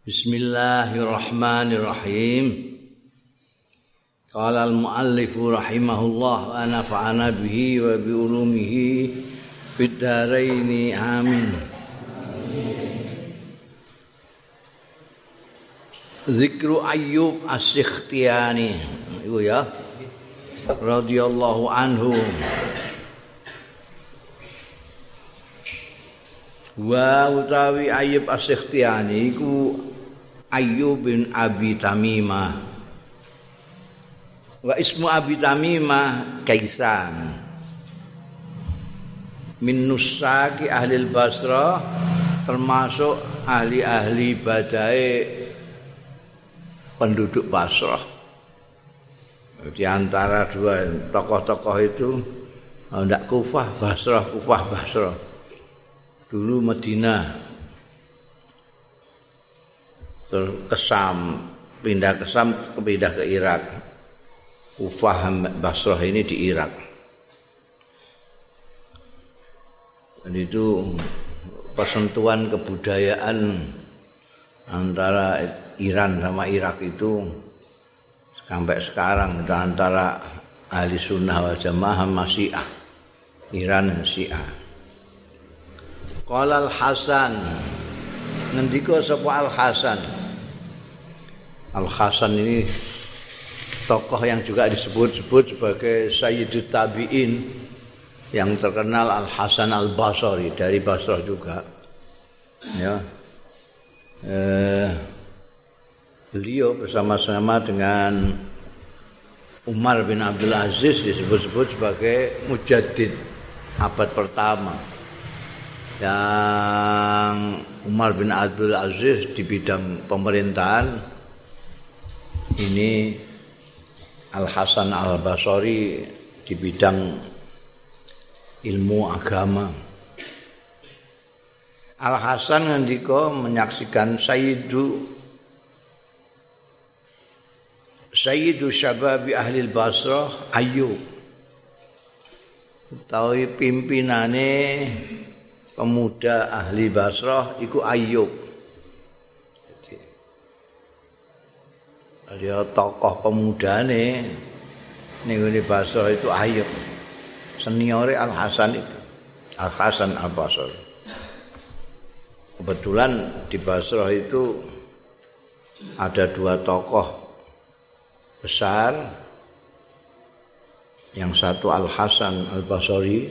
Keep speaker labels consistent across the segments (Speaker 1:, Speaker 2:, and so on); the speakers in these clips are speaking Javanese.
Speaker 1: Bismillahirrahmanirrahim. Qala al-muallif rahimahullah wa nafa'ana bihi wa bi ulumihi fid dharain amin. Zikru Ayyub As-Sikhtiyani. Iku ya. Radhiyallahu anhu. Wa utawi Ayyub As-Sikhtiyani iku Ayyub bin Abi Tamimah. Wa ismu Abi Tamimah Kaisan. Min nusaki ahli Basra termasuk ahli-ahli badai penduduk Basrah. Di antara dua tokoh-tokoh itu tidak Kufah, Basrah, Kufah, Basrah. Dulu Madinah kesam. Pindah kesam pindah ke Irak. Ufah Basrah ini di Irak. Dan itu persentuhan kebudayaan antara Iran sama Irak itu sampai sekarang. Itu antara ahli sunnah wal jamaah masih Iran Syiah. Qala Al Hasan ngendika sapa Al Hasan Al Hasan ini tokoh yang juga disebut-sebut sebagai Sayyidut Tabi'in yang terkenal Al Hasan Al Basri dari Basrah juga. Ya. Eh, beliau bersama-sama dengan Umar bin Abdul Aziz disebut-sebut sebagai mujaddid abad pertama. Yang Umar bin Abdul Aziz di bidang pemerintahan ini Al Hasan Al Basri di bidang ilmu agama. Al Hasan ngendika menyaksikan Sayyidu Sayyidu Syababi Ahli Basrah Ayyub. Tahu pimpinane pemuda ahli Basrah iku Ayyub. Dia tokoh pemuda nih nih Basra itu Ayub seniore Al Hasan itu. Al Hasan Al Basra kebetulan di Basra itu ada dua tokoh besar. Yang satu Al Hasan Al Basri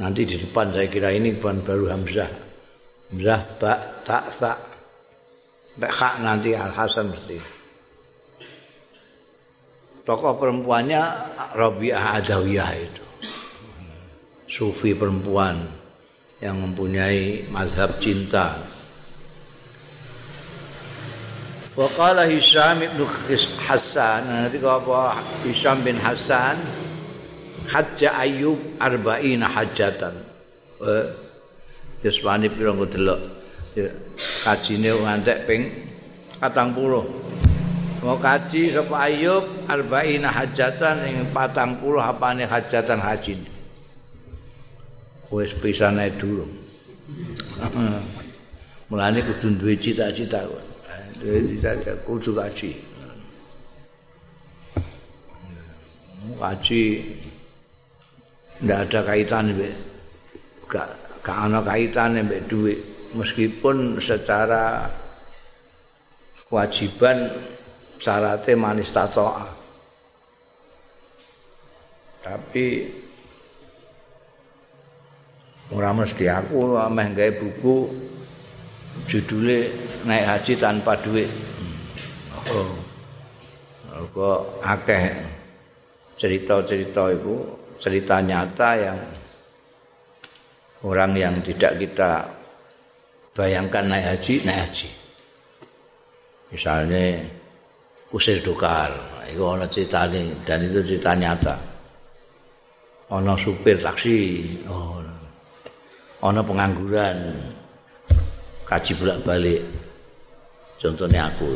Speaker 1: nanti di depan saya kira ini bukan baru Hamzah. Hamzah bak tak tak. Bek nanti Al Hasan mesti tokoh perempuannya Rabi'ah Adawiyah itu. Sufi perempuan yang mempunyai mazhab cinta. Waqala Hisham ibn Hassan. Nanti apa? Hisham bin Hassan. Hajja Ayub arba'ina hajatan eh Yuswani pirang delok. Kajine ngantek ping 40 mau kaji sapa Ayub arba'ina hajatan ing 40 apane hajatan haji. Wis pisane dulu. Mulane kudu duwe cita-cita kok. Cita-cita kudu kaji. Kaji ndak ada kaitan be gak gak ana kaitane mbek duit meskipun secara kewajiban syaratnya manis tatoa. Tapi orang mesti aku ameh gawe buku judulnya naik haji tanpa duit. Oh. Kok akeh cerita-cerita itu cerita nyata yang orang yang tidak kita bayangkan naik haji, naik haji. Misalnya kusir dukar. Itu ada ceritanya dan itu cerita nyata. Ada supir taksi. Ada pengangguran. Kaji bolak balik contohnya aku.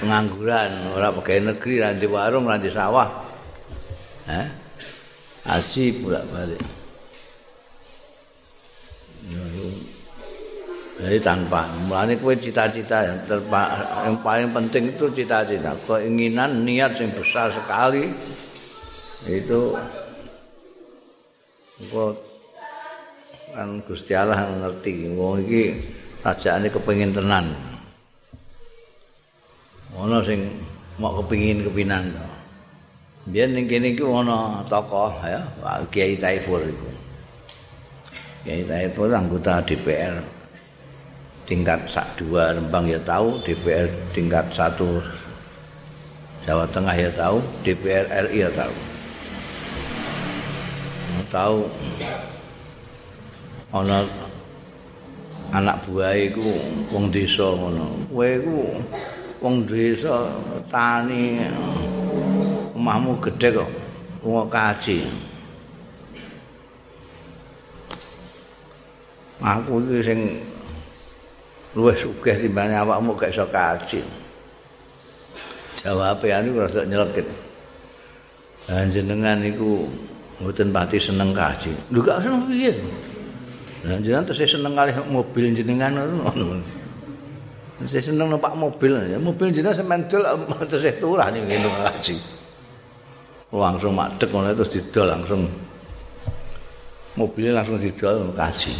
Speaker 1: Pengangguran orang pegawai negeri nanti warung nanti sawah. Eh? haji bolak balik Jadi tanpa, mulanya kue cita-cita yang, yang paling penting itu cita-cita. Keinginan, niat yang besar sekali itu kok kan Gusti Allah ngerti wong iki ajakane kepengin tenan. Ono sing mau kepengin kepinan to. Biyen ning kene iki ono tokoh ya, Kiai Taifur iku. Kiai Taifur anggota DPR tingkat sak dua Rembang ya tahu, DPR tingkat satu Jawa Tengah ya tahu, DPR RI ya tahu. Tahu ana anak buah iku wong desa ngono. Kowe iku wong desa tani omahmu gedhe kok wong kaji. Aku iki sing luwih sugih timbang awakmu gak iso kaji. Jawabe anu rada nyelekit. Jenengan iku mboten pati seneng kaji. Lho gak seneng piye? Lah jenengan terus seneng kali mobil jenengan ngono. Saya seneng numpak mobil, mobil jenengan semendel terus turah ning ngene kaji. Langsung madeg ngono terus didol langsung. Mobilnya langsung didol kaji.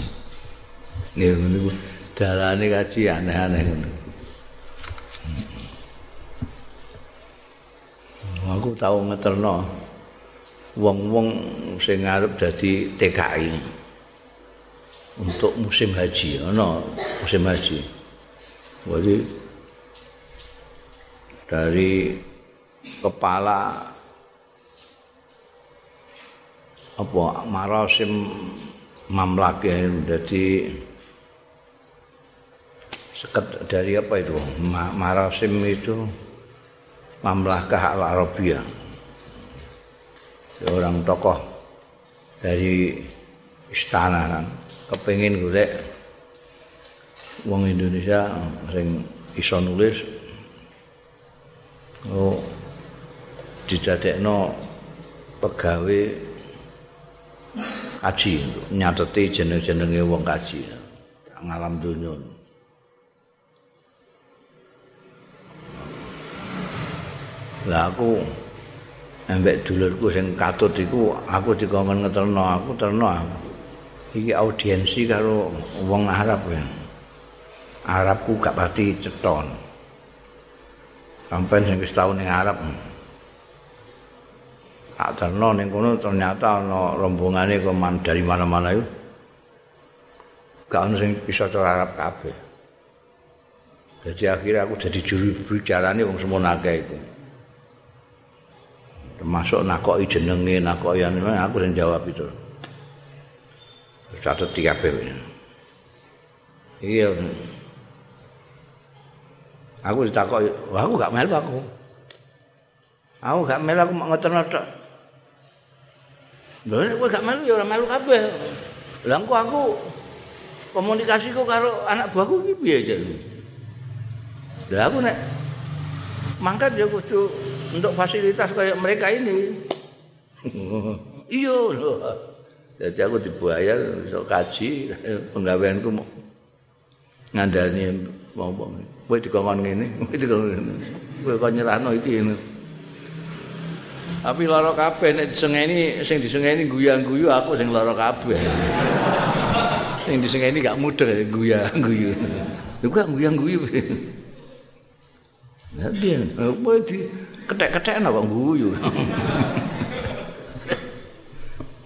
Speaker 1: Nih niku dalane kaji aneh-aneh ngono. Aku tahu ngeterno wong-wong sing arep dadi TKI untuk musim haji, ono musim haji. Jadi dari kepala apa marasim mamlak ya jadi seket dari apa itu? Marasim itu mamlakah al arabia seorang tokoh dari istana kan. Kepengin golek wong Indonesia sing iso nulis. Oh didadekno pegawai kaji nyateti jeneng-jenenge wong kaji ngalam dunia lah aku ambek dulurku sing katut iku aku dikongkon ngeterno aku terno. Aku iki audiensi karo wong Arab ya. Arabku gak pati ceton. Sampai sing wis tau ning Arab. Tak terno ning kono ternyata ana rombongane kok dari mana-mana itu gak ono sing bisa cara Arab kabeh. Jadi akhirnya aku jadi juru bicara wong semua akeh itu termasuk nakoki jenenge nakoki anu aku yang jawab itu. Catet tiga iya. Aku ditakoki wah aku gak melu aku. Aku gak melu aku mau ngotor-ngotor lho nek gak melu ya ora melu kabeh. Lha aku aku komunikasiku karo anak buahku iki piye jan lha aku nek mangkat ya kudu untuk fasilitas kayak mereka ini. iya. Jadi aku dibayar iso kaji penggaweanku mau ngandani mau mau. Kowe dikongkon ngene, kowe dikongkon ngene. Kowe kok nyerahno iki ngene. Tapi lara kabeh nek disengeni sing disengeni guyang-guyu aku sing lara kabeh. sing disengeni gak mudah guyang-guyu. Lha kok guyang-guyu. Lah dia, apa di ketek-ketek apa guyu.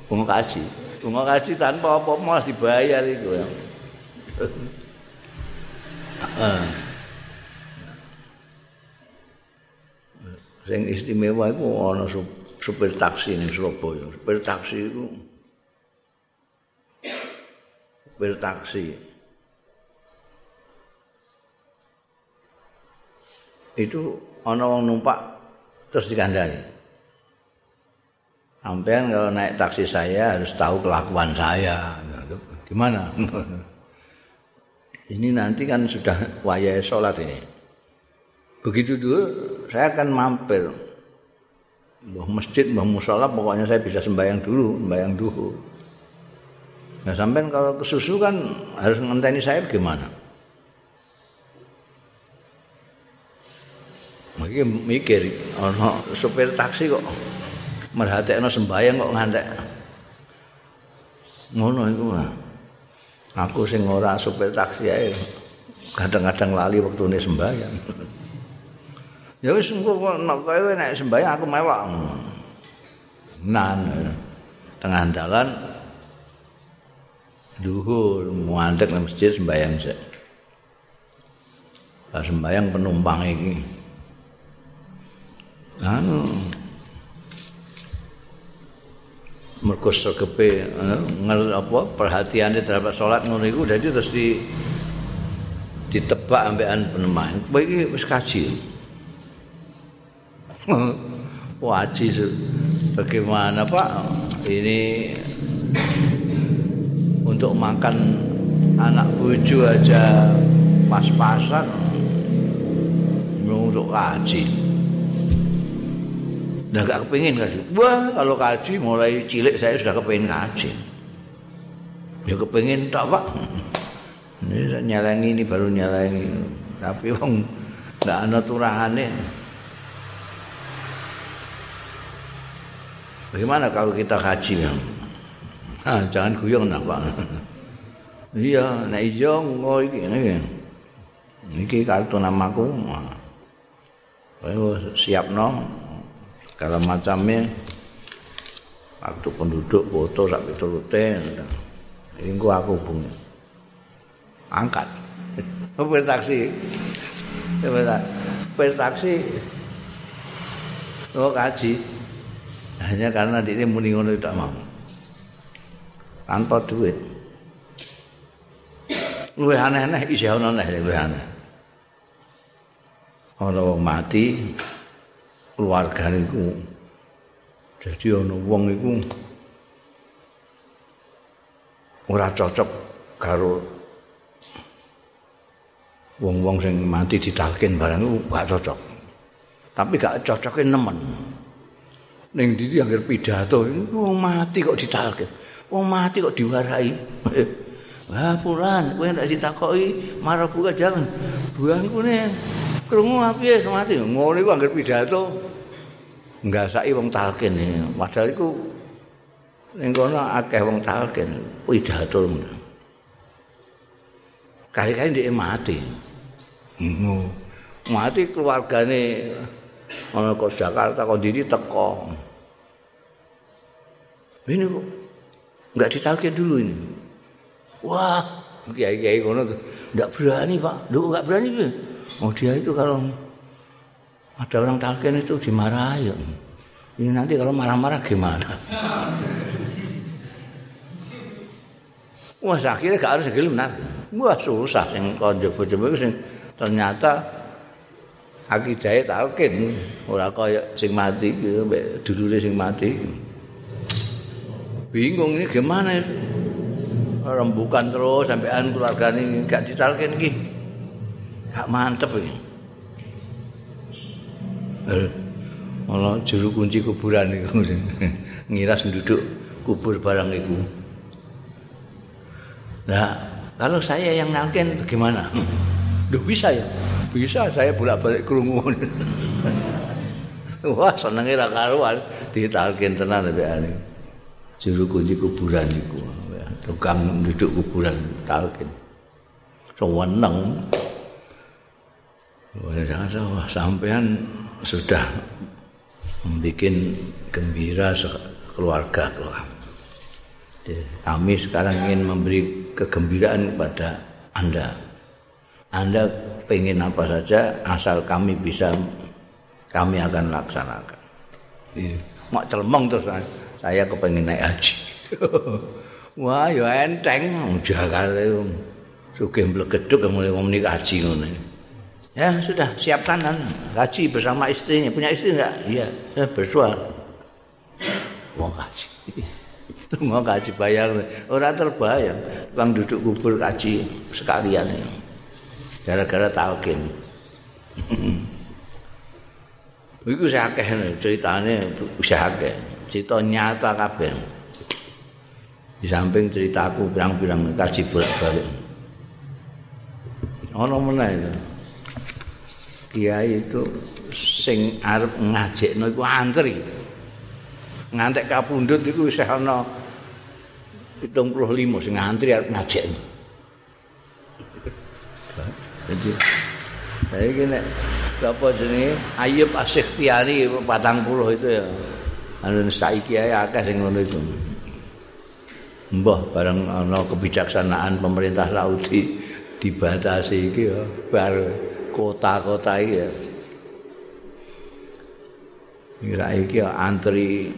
Speaker 1: Bunga kaji. Bunga kaji tanpa apa malah dibayar itu ya. Sing istimewa itu ana supir taksi ning Surabaya. Supir taksi itu supir taksi. Itu ana wong numpak terus dikandani. Sampean kalau naik taksi saya harus tahu kelakuan saya. Gimana? ini nanti kan sudah wayai sholat ini. Begitu dulu saya akan mampir. Mbah masjid, mbah musola, pokoknya saya bisa sembahyang dulu, sembahyang dulu. Nah sampean kalau kesusu kan harus ngenteni saya gimana? Iki mikir ana supir taksi kok merhatekno sembayang kok ngantek. Ngono iku. Aku sing ora supir taksi ae kadang-kadang lali wektune sembayang. ya wis engko nek kowe nek sembayang aku melok. Nan tengah dalan duhur muandek nang masjid sembayang sik. sembayang penumpang iki. Anu. Mergo segepe eh, apa perhatiane terhadap salat ngono iku dadi terus di ditebak ambekan peneman kowe iki wis kaji. Waji bagaimana Pak? Ini untuk makan anak bojo aja pas-pasan. Untuk kaji Udah gak kepingin kaji. Wah, kalau kaji mulai cilik saya sudah kepingin kaji. Ya kepingin tak pak. Ini nyalangi ini baru nyalangi. Tapi wong nggak ada turahane. Bagaimana kalau kita kaji yang? Ah, jangan guyong nak pak. iya, nak iya ngono iki ini. Iki kartu namaku. Ayo siap no. Segala macamnya. Waktu penduduk foto sampai turute ini gua aku hubungi. Angkat. Per taksi per taksi lo kaji. Hanya karena dia muni ngono tidak mau. Tanpa duit. Luwih aneh-aneh isi ana aneh luwih aneh. Ana mati keluargane iku. Dadi ana wong iku ora cocok karo wong-wong sing mati ditalkin barang iku gak cocok. Tapi gak cocoke nemen. Ning ndi anggere pidato wong mati kok ditalkin. Wong mati kok diwarai. Wah, puran, kowe nek ditakoki marah buka jangan. Buangku nih krungu api mati. Ngono iku anggere pidato ngasaki wong talkin. Padahal iku ning kono akeh wong talkin. Pidato kali-kali dia mati. Mati keluargane ana kok Jakarta kok diri teko. Ini kok enggak ditalkin dulu ini. Wah kiai-kiai kono enggak berani Pak. Lu enggak berani oh dia itu kalau ada orang talqin itu dimarahi. Ini nanti kalau marah-marah gimana? Wah, akhirnya gak harus gelem benar. Wah, susah sing konjo-konjo sing ternyata akidahnya talqin ora kaya sing mati dulure sing mati. Bingung ini gimana itu? Rembukan terus sampean keluarga ini gak ditalkin iki. Gak mantep ini. Ana juru kunci kuburan iku ngiras nduduk kubur barang itu. Nah, kalau saya yang nalkin bagaimana? Duh bisa ya? Bisa saya bolak-balik krungu. Wah, senenge ra karuan ditalkin tenan mbekane. Juru kunci kuburan iku. Tukang duduk kuburan talkin. Seweneng. Wah, jangan sampean sudah membuat gembira keluarga keluarga. Kami sekarang ingin memberi kegembiraan kepada Anda. Anda pengen apa saja asal kami bisa kami akan laksanakan. Mak celmong terus saya kepengen naik haji. Wah, ya enteng Jakarta itu. Sugih mlegeduk mulai ngomong haji ngono. Ya sudah siapkan kan gaji bersama istrinya. Punya istri enggak? Iya, ya, bersuara. Mau gaji. Mau gaji bayar. Orang terbayang. Bang duduk kubur gaji sekalian. Gara-gara talkin. Iku saya akeh ceritanya bisa akeh. Cerita nyata kabeh. Di samping ceritaku pirang-pirang kaji bolak-balik. Ono meneh itu. Kiai itu sing arep ngajekno iku antri. Ngantek kapundhut iku wis ana 75 sing antri arep ngajekno. Jadi saya gini, apa jenenge Ayub Asyiktiani 40 itu ya. Anu saiki ae akeh sing ngono itu. Mbah bareng ana kebijaksanaan pemerintah Saudi dibatasi iki ya bar kota-kota ya. Kira iki ya antri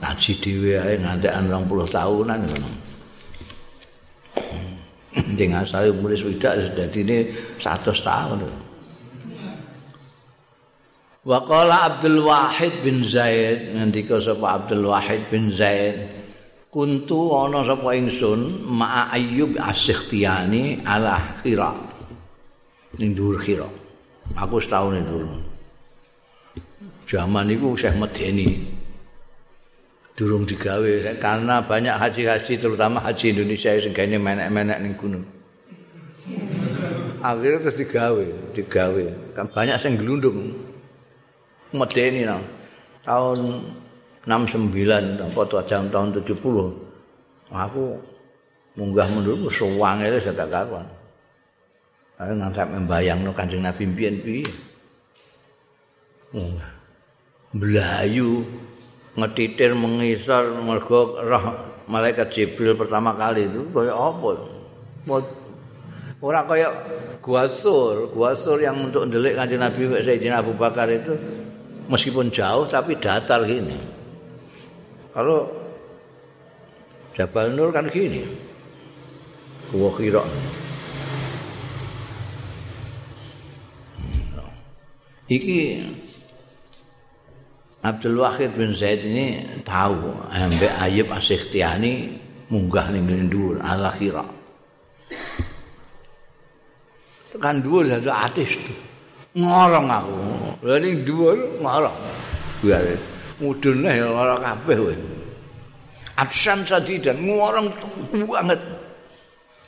Speaker 1: ngaji dhewe ae ngantekan 20 tahunan ngono. Ding asale umur swidak dadine 100 tahun. Wa qala Abdul Wahid bin Zaid ngendika sapa Abdul Wahid bin Zaid kuntu ana sapa ingsun ma'a Ayyub As-Sikhtiyani ala Hira ning dhuwur Hira aku setahun itu zaman itu Syekh Medeni durung digawe karena banyak haji-haji terutama haji Indonesia sing gane menek-menek ning gunung. Akhirnya terus digawe digawe. Kan banyak sing gelundung medeni no. tahun 69 apa jam tahun 70 aku munggah mundur sewange itu saya tak karuan Ayo membayang no kanjeng Nabi mbiyen piye. Belayu ngetitir mengisar mergo roh malaikat Jibril pertama kali itu kaya apa? Ora kaya gua sur, gua sur yang untuk ndelik kanjeng Nabi Sayyidina Abu Bakar itu meskipun jauh tapi datar gini. Kalau Jabal Nur kan gini. Gua kira iki Abdul Wahid bin Zaid ini tahu ambek Ayub Asyiktiani munggah ning dhuwur ala khira. Tekan dhuwur satu atis tuh. Ngorong aku. Lha ning dhuwur ngorong. Biar mudun ya ora kabeh kowe. Absan dan ngorong banget.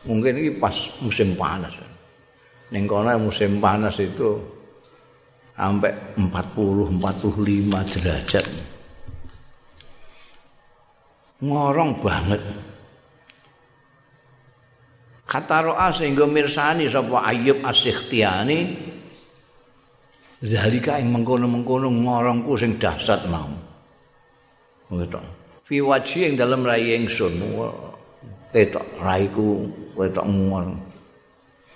Speaker 1: Mungkin ini pas musim panas. Ning kono musim panas itu sampai 40 45 derajat. Ngorong banget. Kata roa sehingga mirsani sapa Ayub Asyiktiani zalika ing mengkono-mengkono ngorongku sing dahsyat mau. Ngono fi wajhi ing dalem rai ingsun. Ketok raiku ketok ngorong.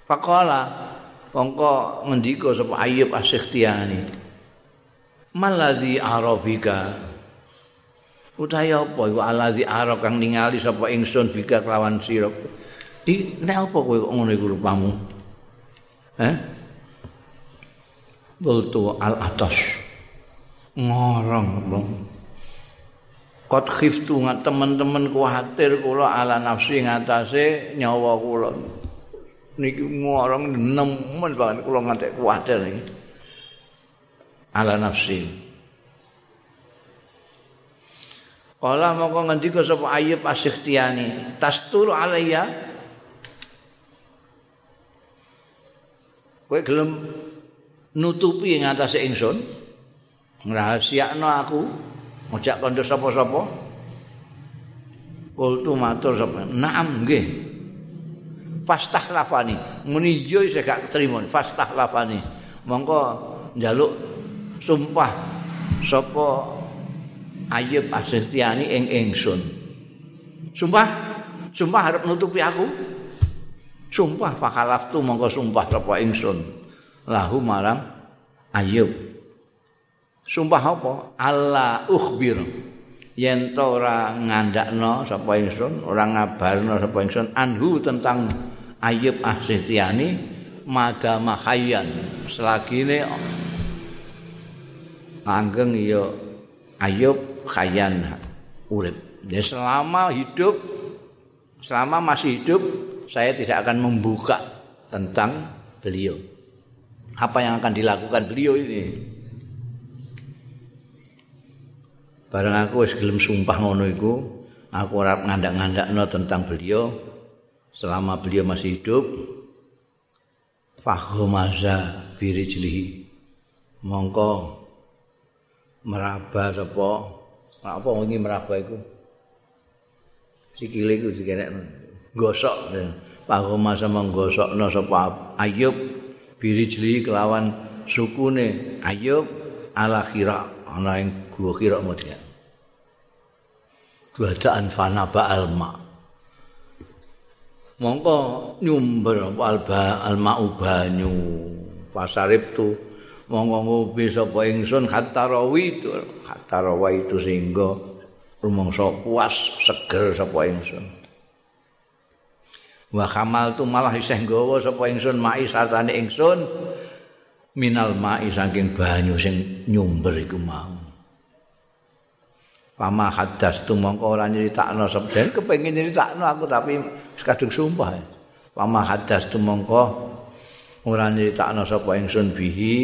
Speaker 1: Pakola Mongko ngendika sapa Ayyub As-Sikhtiyani. Malazi arabika. Utahe apa iku alazi arab kang ningali sapa ingsun bika kelawan sira. Di nek apa kowe kok ngono iku rupamu? Heh? Bultu al atas. Ngorong bang. Kot khiftu ngat teman-teman kuatir kula ala nafsi ngatasé nyawa kula. Niki ngorong nemen banget kula ngantek kuwatir iki. Ala nafsi. Kala moko ngendika sapa Ayyub Asyikhtiyani tastur alayya. Kowe gelem nutupi ing atase ingsun ngrahasiakno aku ngojak kanca sapa-sapa. Kultu matur sapa. Naam nggih fastah lafani muni yo saya gak terima fastah lafani mongko njaluk sumpah sapa Ayub Asytiani ing ingsun sumpah? Sumpah harap nutupi aku? Sumpah fakalaf tu mongko sumpah sapa ingsun lahu marang Ayub. Sumpah apa? Allah ukhbir. Yen to ora ngandakno sapa ingsun ora ngabarno sapa ingsun anhu tentang Ayub Ahsitiani mada mahayan selagi ini langgeng ya Ayub khayan urip. Ya selama hidup selama masih hidup saya tidak akan membuka tentang beliau. Apa yang akan dilakukan beliau ini? Bareng aku wis gelem sumpah ngono iku aku ora ngandak-ngandakno tentang beliau selama beliau masih hidup fakhmaza birijlihi mongko meraba sapa? Apa wingi meraba iku? Sikile iku dikenek gosok. Pahoma sama gosokno sapa ayub birijli kelawan sukune ayub ala kira ana ing gua kira modhian duadaan fana ba'al ma mongko nyumber alba alma banyu pasarip tu mongko ngopi sapa ingsun hatta rawi itu hatta rawi itu sehingga rumangsa puas seger sapa ingsun. Wa kamal tu malah isih nggawa sapa ingsun mai sartane ingsun minal mai saking banyu sing nyumber iku mau Pama hadas tu mongko ora nyritakno sebden kepengin nyritakno aku tapi kadung sumpah. Pama hadas tu mongko ora nyritakno sapa ingsun bihi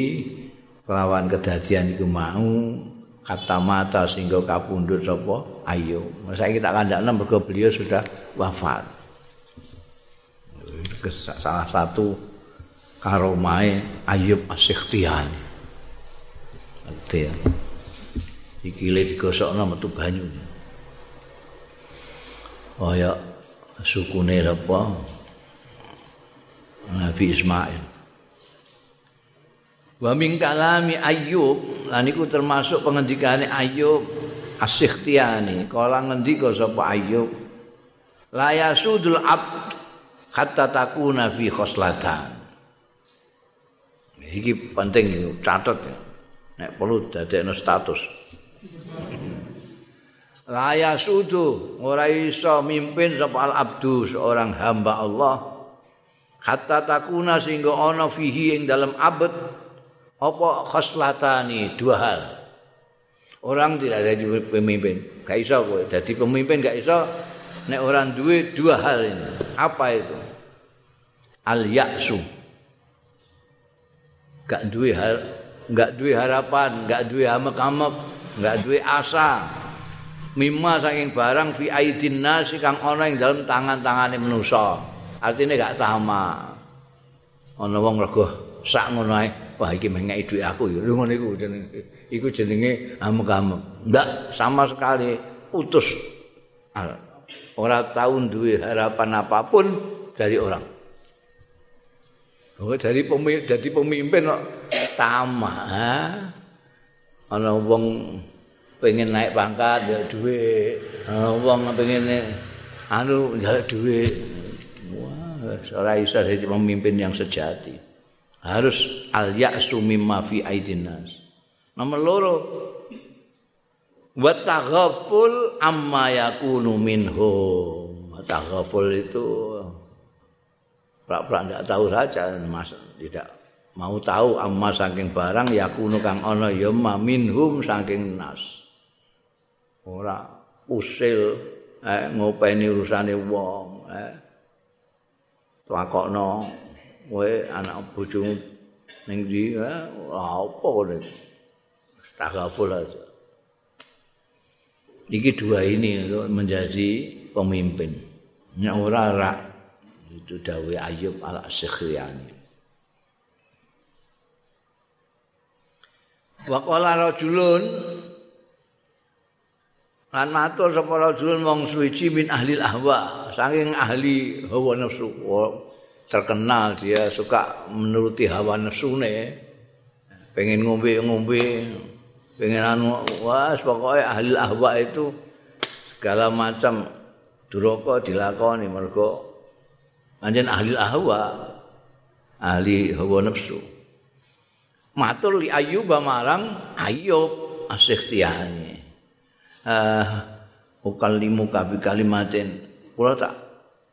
Speaker 1: kelawan kedadian iku mau kata mata sehingga kapundhut sapa ayo. Saiki tak kandakno mergo beliau sudah wafat. Salah satu karomae Ayub As-Sikhtiyani. Ngerti ya? ikile digosokno metu banyu. Kaya sukune apa? Nabi Ismail. Wa min kalami Ayyub, lan iku termasuk pengendikane Ayyub As-Sikhtiyani. Kala ngendika sapa Ayyub, la yasudul ab hatta takuna fi khoslatan. Iki penting catat ya. Nek perlu dadekno status. Laya sudu ora iso mimpin sapa abdu seorang hamba Allah. Hatta takuna sehingga ana fihi ing dalam abad apa khoslatani dua hal. Orang tidak ada pemimpin gak iso kowe. Dadi pemimpin gak iso nek orang duwe dua hal ini. Apa itu? Al yaksu gak duwe hal gak duwe harapan gak duwe amek-amek enggak duwe asa. Mimma saking barang fi aidin nasi kang ana ing dalam tangan-tangane manusa. Artine gak tama. Ana wong rego sak ngono ae wah iki mengeki dhuwit aku ya. Ngono iku jenenge. Iku jenenge amek-amek enggak sama sekali utus. Ora tau duwe harapan apapun dari orang. Oh, dari pemimpin, dari pemimpin kok tamak. Ana wong pengen naik pangkat ya duwe ana wong pengen anu ya duwe wah ora iso dadi pemimpin yang sejati. Harus al ya'su mimma fi aidin nas. Nomor loro wa taghaful amma yakunu minhum taghaful itu prak-prak tidak tahu saja mas tidak mau tahu amma saking barang yakunu kang ana ya minhum saking nas. Ora usil eh, ngopeni urusane wong eh. takokno kowe anak bojomu ning ndi eh, apa kene tagaful aja iki dua ini menjadi pemimpin. Nya ora rak itu dawe Ayub al-Sikhriyani Wa qala rajulun lan matur sapa rajulun wong suci min ahli ahwa, saking ahli hawa nafsu. Terkenal dia suka menuruti hawa nafsune. Pengen ngombe-ngombe, pengen anu wah pokoknya ahli ahwa itu segala macam duraka dilakoni mergo anjen ahli ahwa ahli hawa nafsu. Matur li ayub marang ayub asikhtiyani eh ukal limu kabi kalimatin kula tak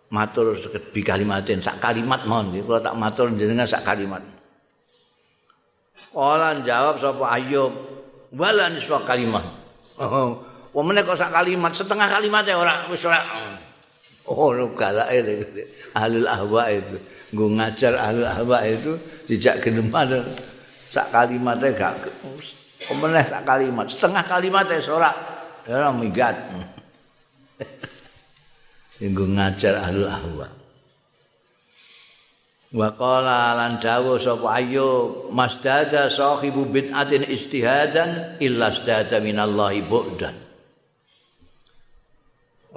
Speaker 1: matur bi kalimatin sak kalimat mon kula tak matur jenengan sak kalimat Kala jawab sapa Ayub, "Wala niswa kalimat." Oh, wong meneh kok sak kalimat, setengah kalimat ya ora wis ora. Oh, lu galake ahlul ahwa itu. Nggo ngajar ahlul ahwa itu dijak geneman. Sak kalimatnya gak pemeneh sak kalimat. Setengah kalimatnya sorak ya ora minggat. Yang ngajar ahlul ahwa. Wa qala lan dawuh sapa Ayyub masdada sahibu bid'atin istihadan illa stadada minallahi bu'dan.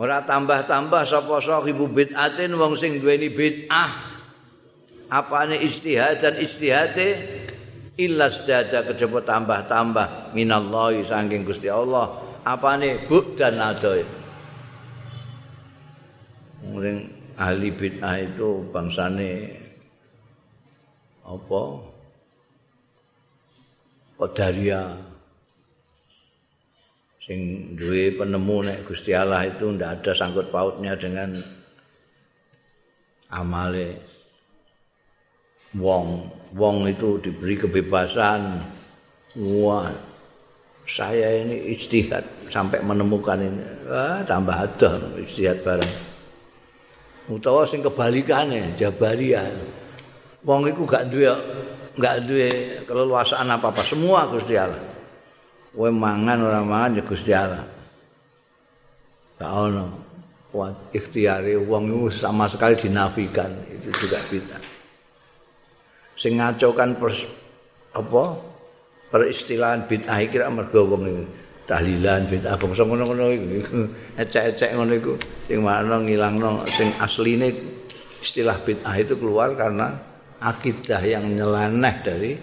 Speaker 1: Ora tambah-tambah sapa sahibu bid'atin wong sing duweni bid'ah. Apane istihadan istihate illa stadada kejaba tambah-tambah. Minallahi saking Gusti Allah. Apane? Bu'dan adoh. Mungkin ahli bid'ah itu bangsane apa? Qadariyah sing duwe penemu nek Gusti Allah itu ndak ada sangkut pautnya dengan amale wong wong itu diberi kebebasan. Wah saya ini istihad sampai menemukan ini. Ah, tambah ada istihad bareng. Utawa sing kebalikane jabariyah wong iku gak duwe gak duwe keleluasaan apa-apa. Semua Gusti Allah. Kowe mangan ora mangan ya Gusti Allah. Gak ono. Kuat ikhtiare wong iku sama sekali dinafikan. Itu juga kita. Sing ngacokan pers, apa peristilahan bid'ah iki mergo wong iki tahlilan bid'ah bangsa ngono-ngono iku ecek-ecek ngono iku sing makna ngilangno sing asline istilah bid'ah itu keluar karena akidah yang nyeleneh dari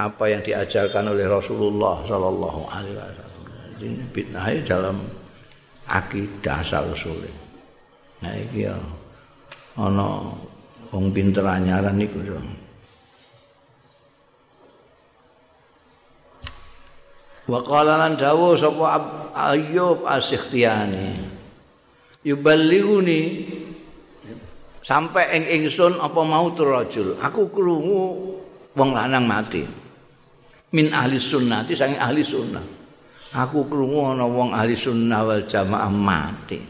Speaker 1: apa yang diajarkan oleh Rasulullah Shallallahu Alaihi Wasallam. Ini bid'ah dalam akidah asal usul. Nah ini ya, ono wong pinter anyaran niku so. Wa qala lan dawuh sapa Ayyub As-Sikhtiyani yuballighuni sampai ing ingsun apa mau rajul aku krungu wong lanang mati. Min ahli sunnah saking ahli sunnah. Aku krungu ana wong ahli sunnah wal jamaah mati.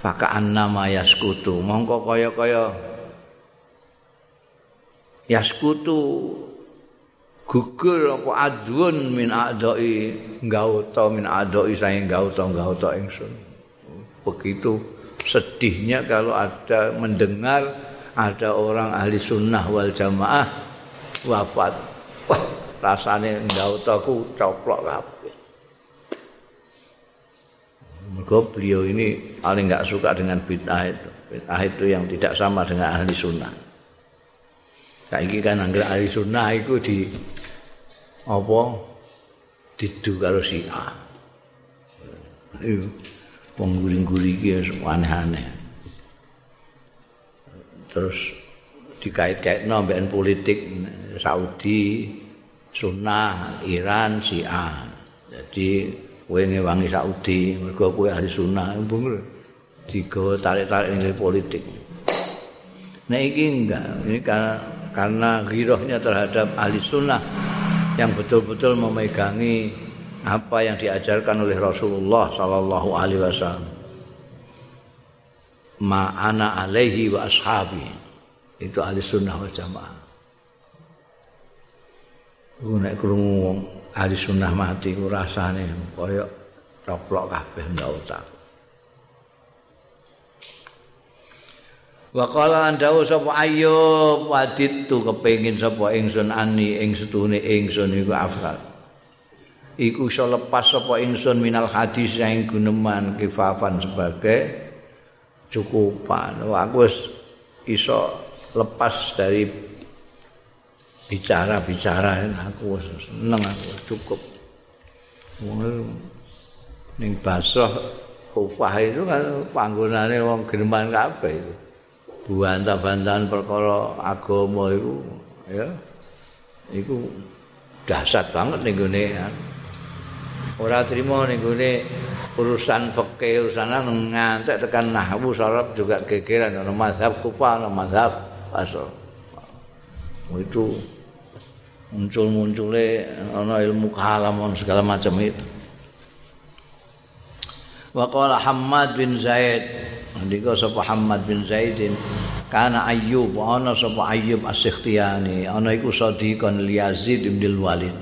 Speaker 1: Faka annama yaskutu mongko kaya-kaya yaskutu gugur apa adun min adoi gauta min adoi saking gauta gauta ingsun begitu sedihnya kalau ada mendengar ada orang ahli sunnah wal jamaah wafat. Wah, rasanya enggak utaku coplok kabeh. Mergo beliau ini paling enggak suka dengan bid'ah itu. Bid'ah itu yang tidak sama dengan ahli sunnah. Saiki kan anggere ahli sunnah itu di apa didu karo si A. wong guring-guring iki aneh-aneh. Terus dikait-kaitno mbek politik Saudi, Sunnah, Iran, Syiah. Jadi kowe ngewangi Saudi, mergo kowe ahli Sunnah, mbung digawa tarik-tarik ning politik. Nah ini enggak, ini karena, karena girohnya terhadap ahli sunnah yang betul-betul memegangi apa yang diajarkan oleh Rasulullah sallallahu alaihi wasallam. Ma ana alaihi wa ashabi. Itu ahli sunnah wal jamaah. Ku nek krungu ahli sunnah mati ku rasane kaya coplok kabeh ndak utak Wa qala an dawu sapa ayyub wadit tu kepengin sapa ingsun ani ing setune ingsun iku afsal iku iso lepas sapa ingsun minal hadis yang guneman kifafan sebagai cukupan. Aku wis iso lepas dari bicara-bicara aku seneng aku cukup. Ning basah Kufah itu kan panggonane wong geneman kabeh itu. Buantah-bantahan perkara agama itu ya. Iku dahsyat banget ning gone ora trimo ning gone urusan fikih urusan ngantek tekan nahwu saraf juga gegeran ana mazhab kufa ana mazhab asal itu muncul-muncule ana ilmu kalam segala macam itu wa qala Hamad bin Zaid ndika sapa Hamad bin Zaidin kana Ayyub ana sapa Ayyub as-Sikhtiyani ana iku sadiqan Yazid bin Walid.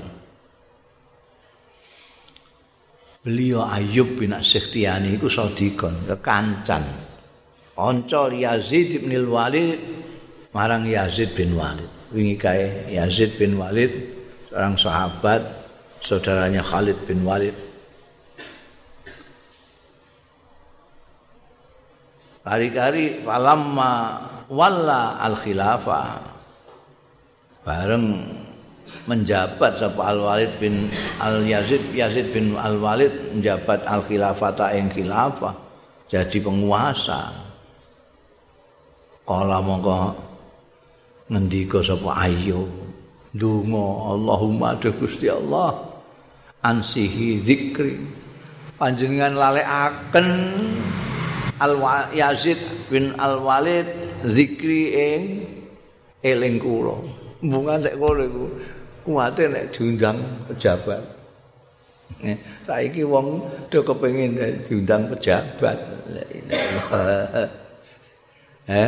Speaker 1: Beliau Ayub bin Sikhtiyani iku sadikon kekancan. Kanca Yazid bin Walid marang Yazid bin Walid. Wingi kae Yazid bin Walid seorang sahabat saudaranya Khalid bin Walid. Kari-kari falamma walla al khilafah. Bareng menjabat sapa Al Walid bin Al Yazid Yazid bin Al Walid menjabat al khilafata ing khilafah jadi penguasa. Kala mongko ngendika sapa ayo donga Allahumma adu Gusti Allah ansihi zikri panjenengan lalekaken Al Yazid bin Al Walid zikri ing eling kula. Mbungan sik kono iku kuwate nek diundang pejabat. Eh, saiki wong do kepengin diundang pejabat. Eh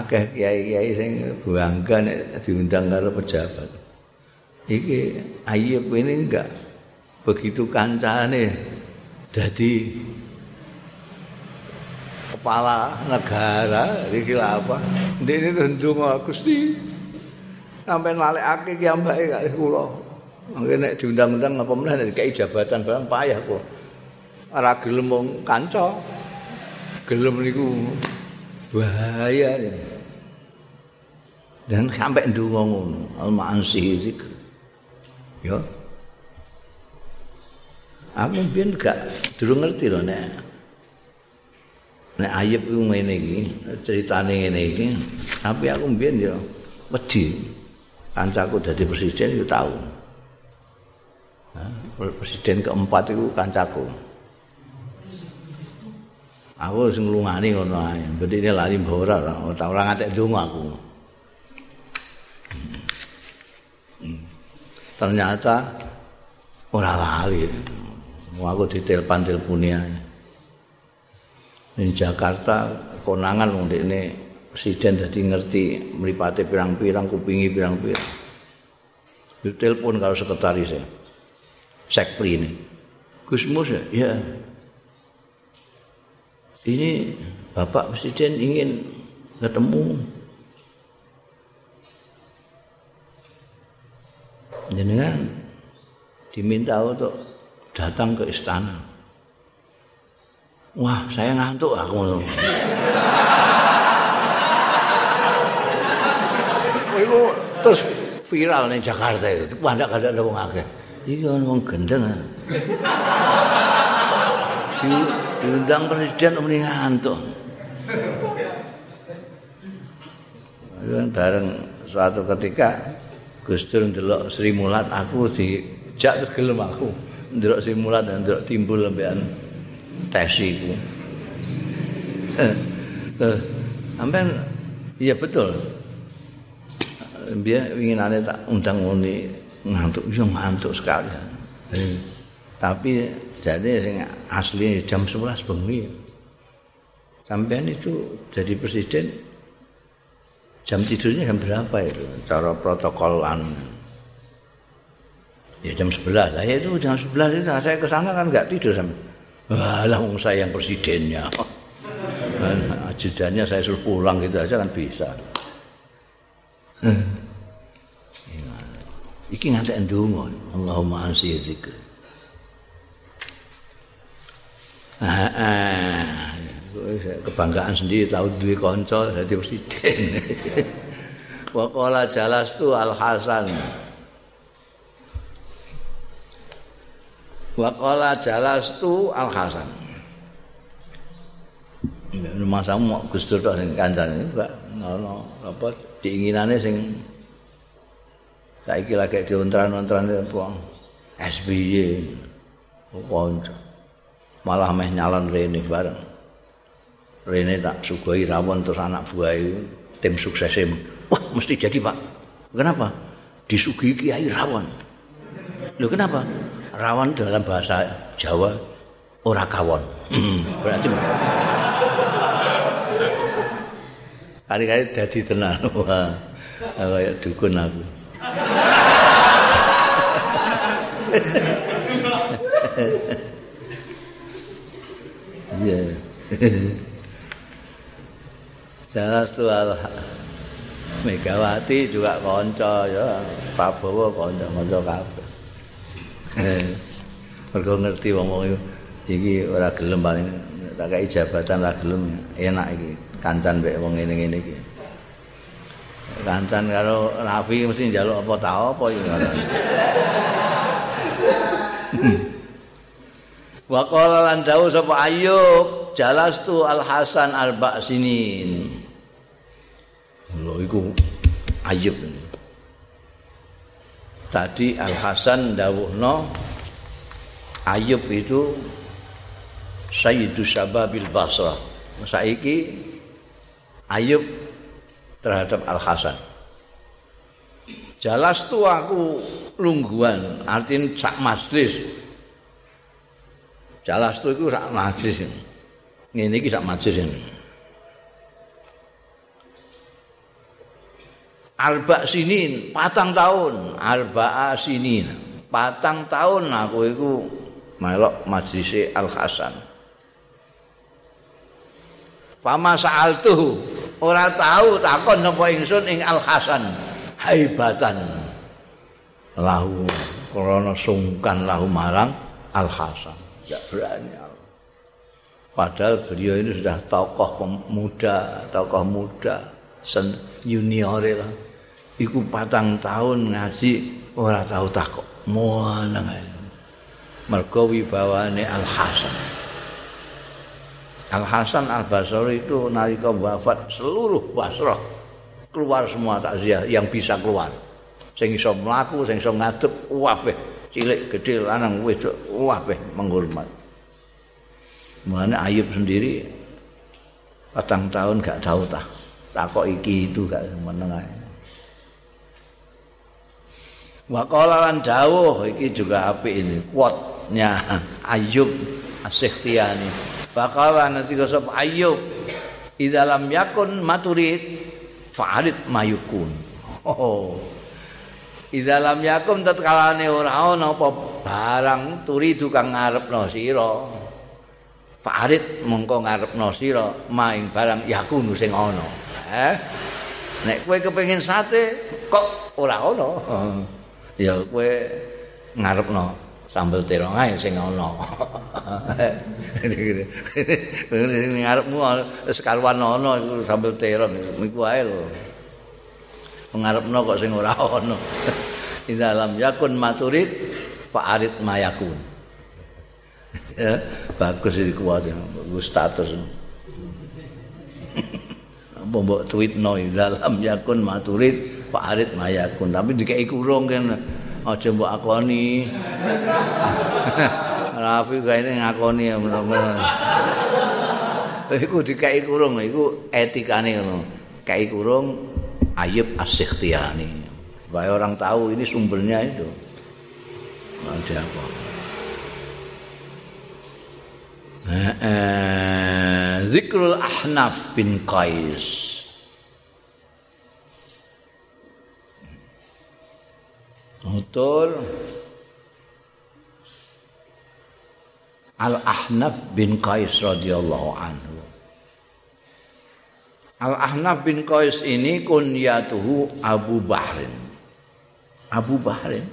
Speaker 1: akeh kiai-kiai sing bangga diundang karo pejabat. Iki Ayub ini enggak begitu kancane. Dadi kepala negara iki apa? Ndek ini ndonga Gusti. Sampai nalekake ki ambake gak kula. Mangke nek diundang-undang apa meneh nek jabatan barang payah kok. Ora gelem wong kanca. Gelem niku bahaya ini. Dan sampai ndonga ngono, al-ma'ansi zikr. Ya. Aku mbiyen gak durung ngerti lho nek nek ayub ku ngene iki, critane ngene iki, tapi aku mbiyen ya wedi. Kancaku dadi presiden yo tau. presiden keempat itu kancaku. Aku sing nglungani ngono ae. Bedine lali mbora ora ora ngatek donga aku. Ternyata ora lali. Aku ditelepon teleponi ae. Ning Jakarta konangan wong dekne presiden dadi ngerti mripate pirang-pirang kupingi pirang-pirang. Ditelepon karo sekretaris e. Sekpri ini. Gus Mus ya? Ya. ini Bapak Presiden ingin ketemu jenengan diminta untuk datang ke istana. Wah, saya ngantuk aku. Itu terus viral nih Jakarta itu. Banyak ada wong akeh. Iya wong gendeng. Di diundang presiden mending ngantuk. bareng suatu ketika Gus Dur ndelok Sri Mulat aku dijak tergelem aku ndelok Sri Mulat dan ndelok timbul lembean tes iku. Terus sampean iya betul. Biar inginannya tak undang nguni ngantuk, iya ngantuk sekali. Tapi jadi sing asli jam 11 bengi. Sampean itu jadi presiden jam tidurnya jam berapa itu? Cara protokolan. Ya jam 11. Lah ya itu jam 11 itu saya ke sana kan enggak tidur sampai. Wong saya yang presidennya. Dan ajudannya saya suruh pulang gitu aja kan bisa. Iki ngantek ndonga. Allahumma ansi zikr. kebanggaan sendiri tahu duwe kanca dadi presiden. Wa qala jalastu Al Hasan. Wa qala jalastu Al Hasan. Rumah sama Gus Dur tok sing kandhane enggak ngono apa diinginane sing saiki lagi diontran-ontran apa SBY. Kanca. malah meh nyalon Rene bareng. Rene tak sugoi rawon terus anak buah itu tim sukses Wah, mesti jadi pak. Kenapa? Disuguhi kiai rawon. Loh kenapa? Rawon dalam bahasa Jawa ora kawon. Berarti Kali-kali jadi tenang. Wah, kayak dukun aku. Iya. jelas tuh al Megawati juga konco ya Prabowo konco konco kabeh mergo ngerti wong-wong iki ora gelem paling tak kei jabatan ora gelem enak iki. Kancan mek wong ngene-ngene iki. Kancan karo Rafi mesti njaluk apa ta apa iki Wa qala lan dawuh sapa Ayub jalastu Al Hasan Al Ba'sinin Lho iku Ayub. ini. Tadi Al Hasan dawuhno Ayub itu Sayyidu Sababil Basrah. Saiki Ayub terhadap Al Hasan. Jalas tu aku lungguan, artinya sak majlis. Jalas tu itu sak majlis ini. Ini sak majlis ini. Arba sinin, patang tahun, arba sinin, patang tahun aku itu melok majlis Al Hasan. Fama saal tuh ora tahu takon napa ingsun ing Al Hasan haibatan lahu krana sungkan lahu marang Al Hasan. Tidak berani Padahal beliau ini sudah tokoh muda, tokoh muda, sen junior lah. Iku patang tahun ngaji ora tahu takok. Muanang mergo wibawane Al Hasan. Al Hasan Al Basri itu nalika wafat seluruh Basrah keluar semua takziah yang bisa keluar. Sing iso mlaku sing iso ngadep wabeh. Cilik gede lanang wedok wabeh menghormat. Mana Ayub sendiri patang tahun gak tahu tak takok iki itu gak menengah Waqala lan dawuh iki juga apik ini kuatnya Ayub As-Sikhtiyani. Bakalan nanti sop Ayub di dalam yakun maturid fa'arid mayukun. Oh. Di dalam yakun tatkalane ora ana apa barang turidu kang ngarepno sira. Fa'arid mongko ngarepno sira maing barang yakun sing ana. Eh? Nek kowe kepengin sate kok ora ana. ya kowe ngarepno sambel terong ae sing ana. ngarepmu sekaruan ana iku sambel terong niku ae lho. Ngarepno kok sing ora ana. Di dalam yakun maturid fa'arid mayakun. ya, bagus iki kuat ya, bagus status. Apa mbok tweetno dalam yakun maturid Pak Arit mayakun. Tapi dikei kurung kan. Aja mbok akoni. Rafi kae ngakoni ya iku dikei kurung iku etikane ngono. Kei kurung Ayub As-Sikhtiyani. Supaya orang tahu ini sumbernya itu. Ada apa? Zikrul Ahnaf bin Qais Betul. Al-Ahnaf bin Qais radhiyallahu anhu. Al-Ahnaf bin Qais ini kunyatuhu Abu Bahrin. Abu Bahrin.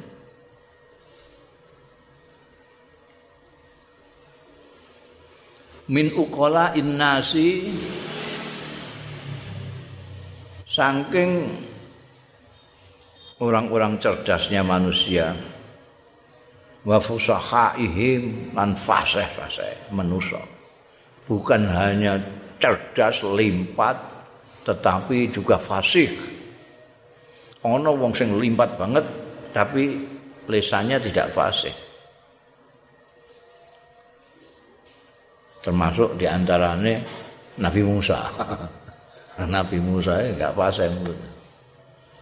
Speaker 1: Min uqala innasi saking orang-orang cerdasnya manusia. Wa fusahaihim lan fasih-fasih manusia. Bukan hanya cerdas limpat tetapi juga fasih. Ono wong sing limpat banget tapi lesannya tidak fasih. Termasuk di antaranya Nabi Musa. Nabi Musa enggak fasih mulutnya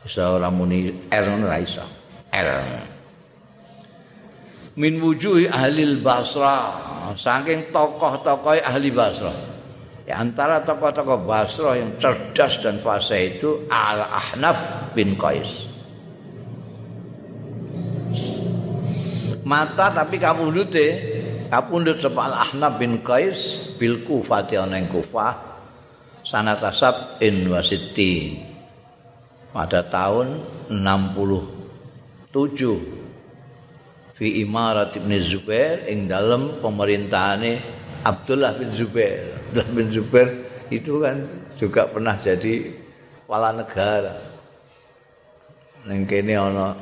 Speaker 1: bisa ora muni R ora iso. R. Min wujuhi ahli Basra, saking tokoh-tokoh ahli Basra. Di antara tokoh-tokoh Basra yang cerdas dan fasih itu Al-Ahnaf bin Qais. Mata tapi kapundute, kapundut sapa Al-Ahnaf bin Qais bil Kufah ana ing Kufah sanata pada tahun 67 fi imarat Ibn Zubair ing dalam pemerintahane Abdullah bin Zubair. Abdullah bin Zubair itu kan juga pernah jadi kepala negara. Neng kene ana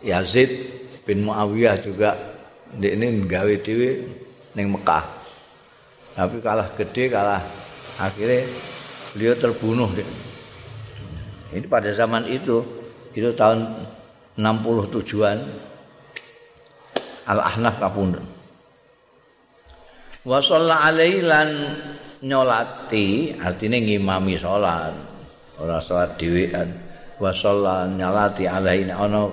Speaker 1: Yazid bin Muawiyah juga ini nggawe dhewe ning Mekah. Tapi kalah gede, kalah akhirnya beliau terbunuh deh. Ini pada zaman itu, itu tahun 67-an Al-Ahnaf kapundhut. Wa shalla alaihi lan nyolati, artinya ngimami salat. Ora salat dhewean. Wa shalla nyolati alaihi ana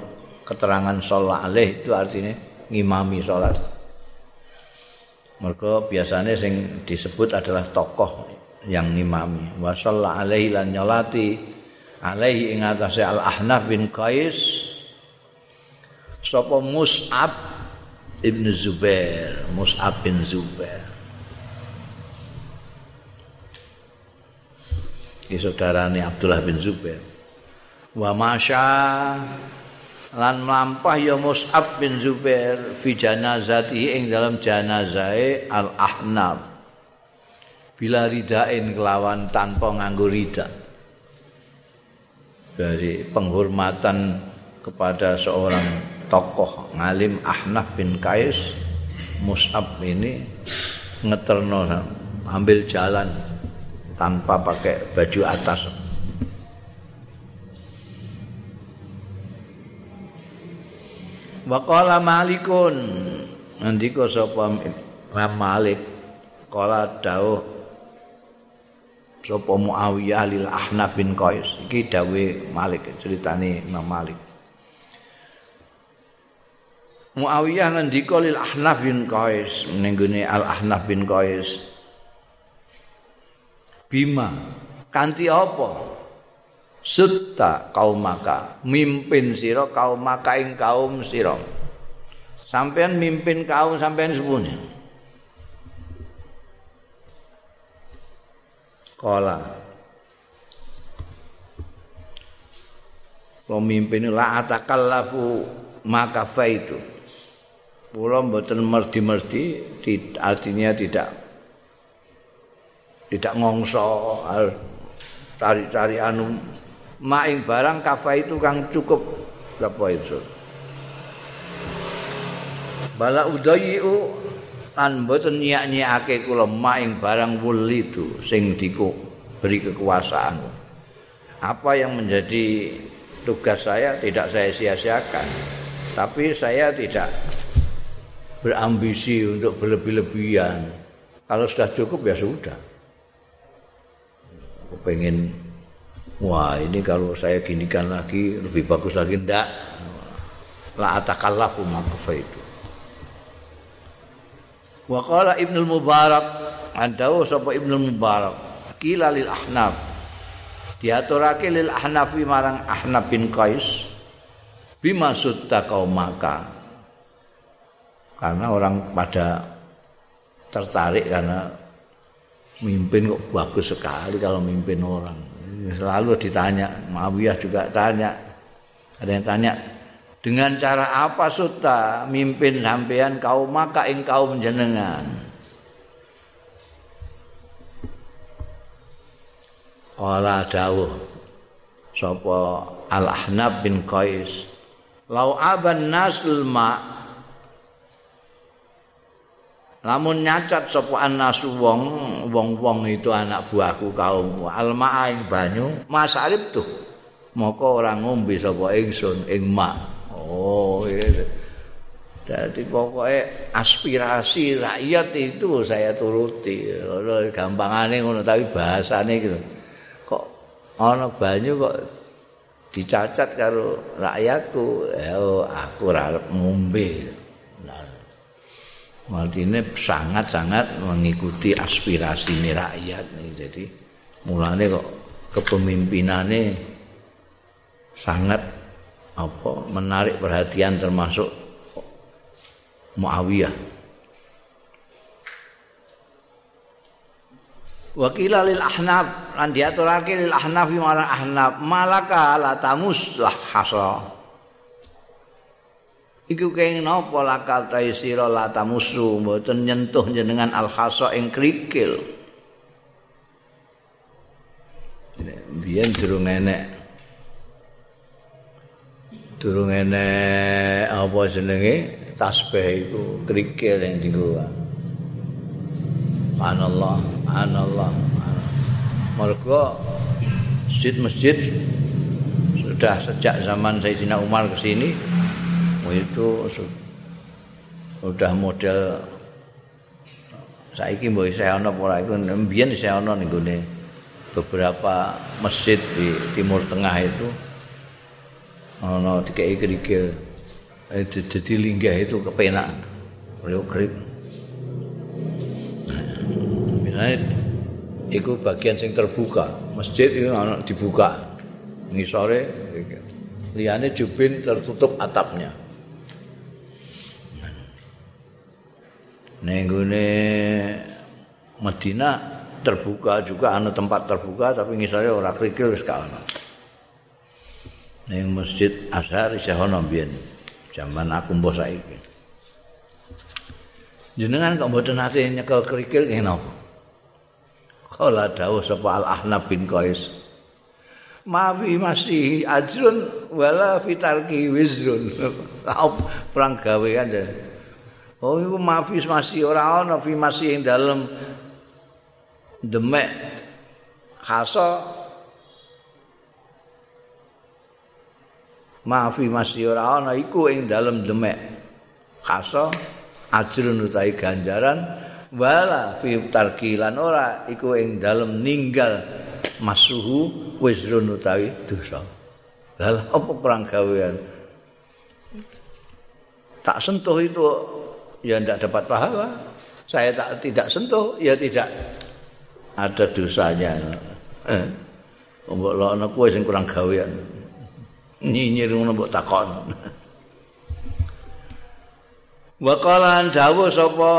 Speaker 1: keterangan shalla alaihi itu artinya ngimami salat. Mereka biasanya sing disebut adalah tokoh yang ngimami. Wa shalla alaihi lan nyolati alaihi ing atase Al Ahnaf bin Qais sapa Mus'ab Ibn Zubair Mus'ab bin Zubair. Ini saudarane Abdullah bin Zubair. Wa masya lan melampah ya Mus'ab bin Zubair fi janazati ing dalam janazahe Al Ahnaf bila ridain kelawan tanpa nganggo ridak dari penghormatan kepada seorang tokoh ngalim Ahnaf bin Kais Mus'ab ini ngeterno ambil jalan tanpa pakai baju atas. Waqala Malikun ngendika sapa Malik? Kala dawuh sapa Muawiyah lil Ahnaf bin Qais. Iki dawe Malik ceritane Imam Malik. Muawiyah ngendika lil Ahnaf bin Qais ning Al Ahnaf bin Qais. Bima kanthi apa? Sutta kaum maka mimpin sira kaum maka ing kaum sira. Sampean mimpin kaum sampean sepunya Kala Pemimpin la atakallafu maka faitu. Kula mboten merdi-merdi artinya tidak tidak ngongso cari-cari anu. Maing barang kafa itu kang cukup apa itu? Bala udayu lan mboten nyiak-nyiake kula maing barang wuli itu sing beri kekuasaan. Apa yang menjadi tugas saya tidak saya sia-siakan. Tapi saya tidak berambisi untuk berlebih-lebihan. Kalau sudah cukup ya sudah. Aku pengen wah ini kalau saya ginikan lagi lebih bagus lagi ndak. La atakallafu ma itu. Wa qala Ibnu Mubarak andawu sapa Ibnu Mubarak? Kila lil Ahnaf. Diaturake lil Ahnafi marang Ahnaf bin Qais bima sutta maka karena orang pada tertarik karena mimpin kok bagus sekali kalau mimpin orang. Selalu ditanya Muawiyah juga tanya. Ada yang tanya dengan cara apa suta mimpin sampean kaum maka ing kaum jenengan? Kala dawuh. Sapa Al Ahnab bin Qais lau aban nasul ma. Lamun nyacat sapa nasu wong wong-wong itu anak buahku kaum. Al ing banyu masalib tuh moko ora ngombe sapa ingsun ing mak Oh, iya. Jadi pokoknya aspirasi rakyat itu saya turuti. Lho gampangane ngono tapi bahasane gitu. Kok ana banyu kok dicacat karo rakyatku, ya aku ora ngombe. Martine sangat-sangat mengikuti aspirasi ini rakyat nih. Jadi mulane kok kepemimpinannya sangat apa menarik perhatian termasuk Muawiyah. Wakila lil ahnaf lan diaturake lil ahnaf marang ahnaf malaka la tamus lah hasa. Iku keng napa lakal ta sira la tamusu mboten nyentuh jenengan al hasa ing krikil. Biyen durung enek. Durung enek apa jenenge tasbih iku krikil yang dienggo. Subhanallah, subhanallah. Mergo masjid-masjid sudah sejak zaman Sayyidina Umar ke sini itu sudah model saiki mbok saya ana ora iku mbiyen saya ana beberapa masjid di Timur Tengah itu ana dikei kerikil jadi linggah itu kepenak. Beliau kerip. Iku bagian sing terbuka. Masjid itu ana dibuka. Ngisore liyane jubin tertutup atapnya. Nenggone Madinah terbuka juga ana tempat terbuka tapi ngisore ora krikil wis ana ning masjid Azhar isih ana mbiyen zaman aku mbah saiki jenengan kok mboten nate nyekel krikil ngene apa Kala dawuh sapa Al-Ahnab bin Qais. Mafi masih ajrun wala fitarki wizrun. Perang gawean ya. Oh iku mafi masih ora ana fi masih ing dalem demek khasa Mafi masih ora ana iku ing dalem demek. Khasa ajrun utawi ganjaran. Wala fi tarkilan ora iku ing dalem ninggal masuhu wizrun utawi dosa. Lha apa perang gawean? Tak sentuh itu. Ya tidak dapat pahala. Saya tak tidak sentuh ya tidak. Ada dosanya. Eh mbok lono kuwi sing kurang gawean nyinyir ngono mbok takon. Wa qala dawu sapa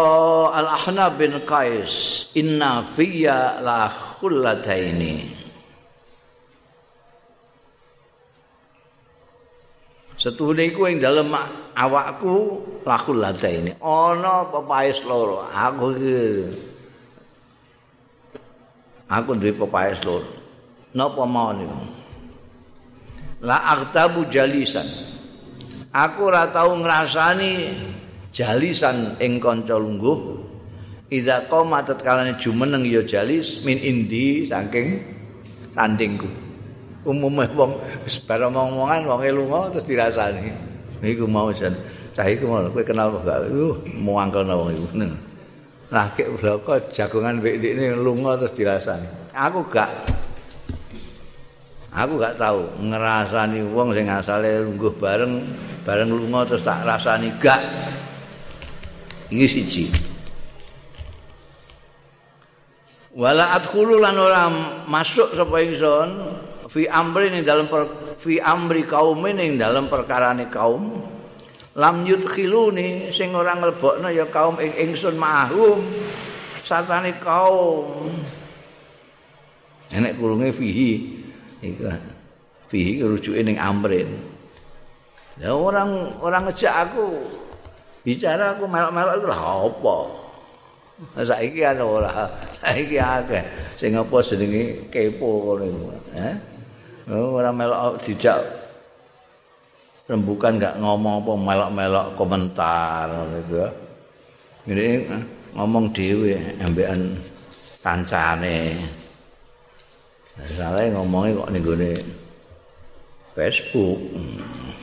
Speaker 1: Al Ahnab bin Qais inna fiyya la khullataini. Setuhune iku ing dalem awakku la khullataini. Ana pepaes loro? Aku iki. Aku duwe pepaes loro? Napa mau niku La aghtabu jalisan. Aku ora tau ngrasani jalisan ing kanca lungguh. Idza qoma tatkalane jumeneng ya jalis min indi saking tandingku. Umume wong wis bareng omongan wong lunga terus dirasani. Iku mau jan cah iku mau kowe kenal gak? Uh muangkelno wong iku. Nah kek bloko jagongan wek ndikne lunga terus dirasani. Aku gak aku gak tahu ngerasani wong sing asale lungguh bareng bareng lunga terus tak rasani gak. Iki siji. Wala adkhulu lan ora masuk sapa ingsun fi amri ning dalem fi amri kaum ning dalem perkarane kaum lam yudkhiluni sing ora nglebokno ya kaum ing ingsun mahum satane kaum. Enek kurunge fihi iku fihi rujuke ning amrin. Ya orang orang ngejak aku bicara aku melok-melok itu lah apa? Saiki ana ora saiki akeh. Sing apa jenenge kepo ngono iku eh? Ora melok dijak rembukan enggak ngomong apa melok-melok komentar ngono iku ngene ngomong dhewe ambekan kancane salah ngomongnya kok ning gone Facebook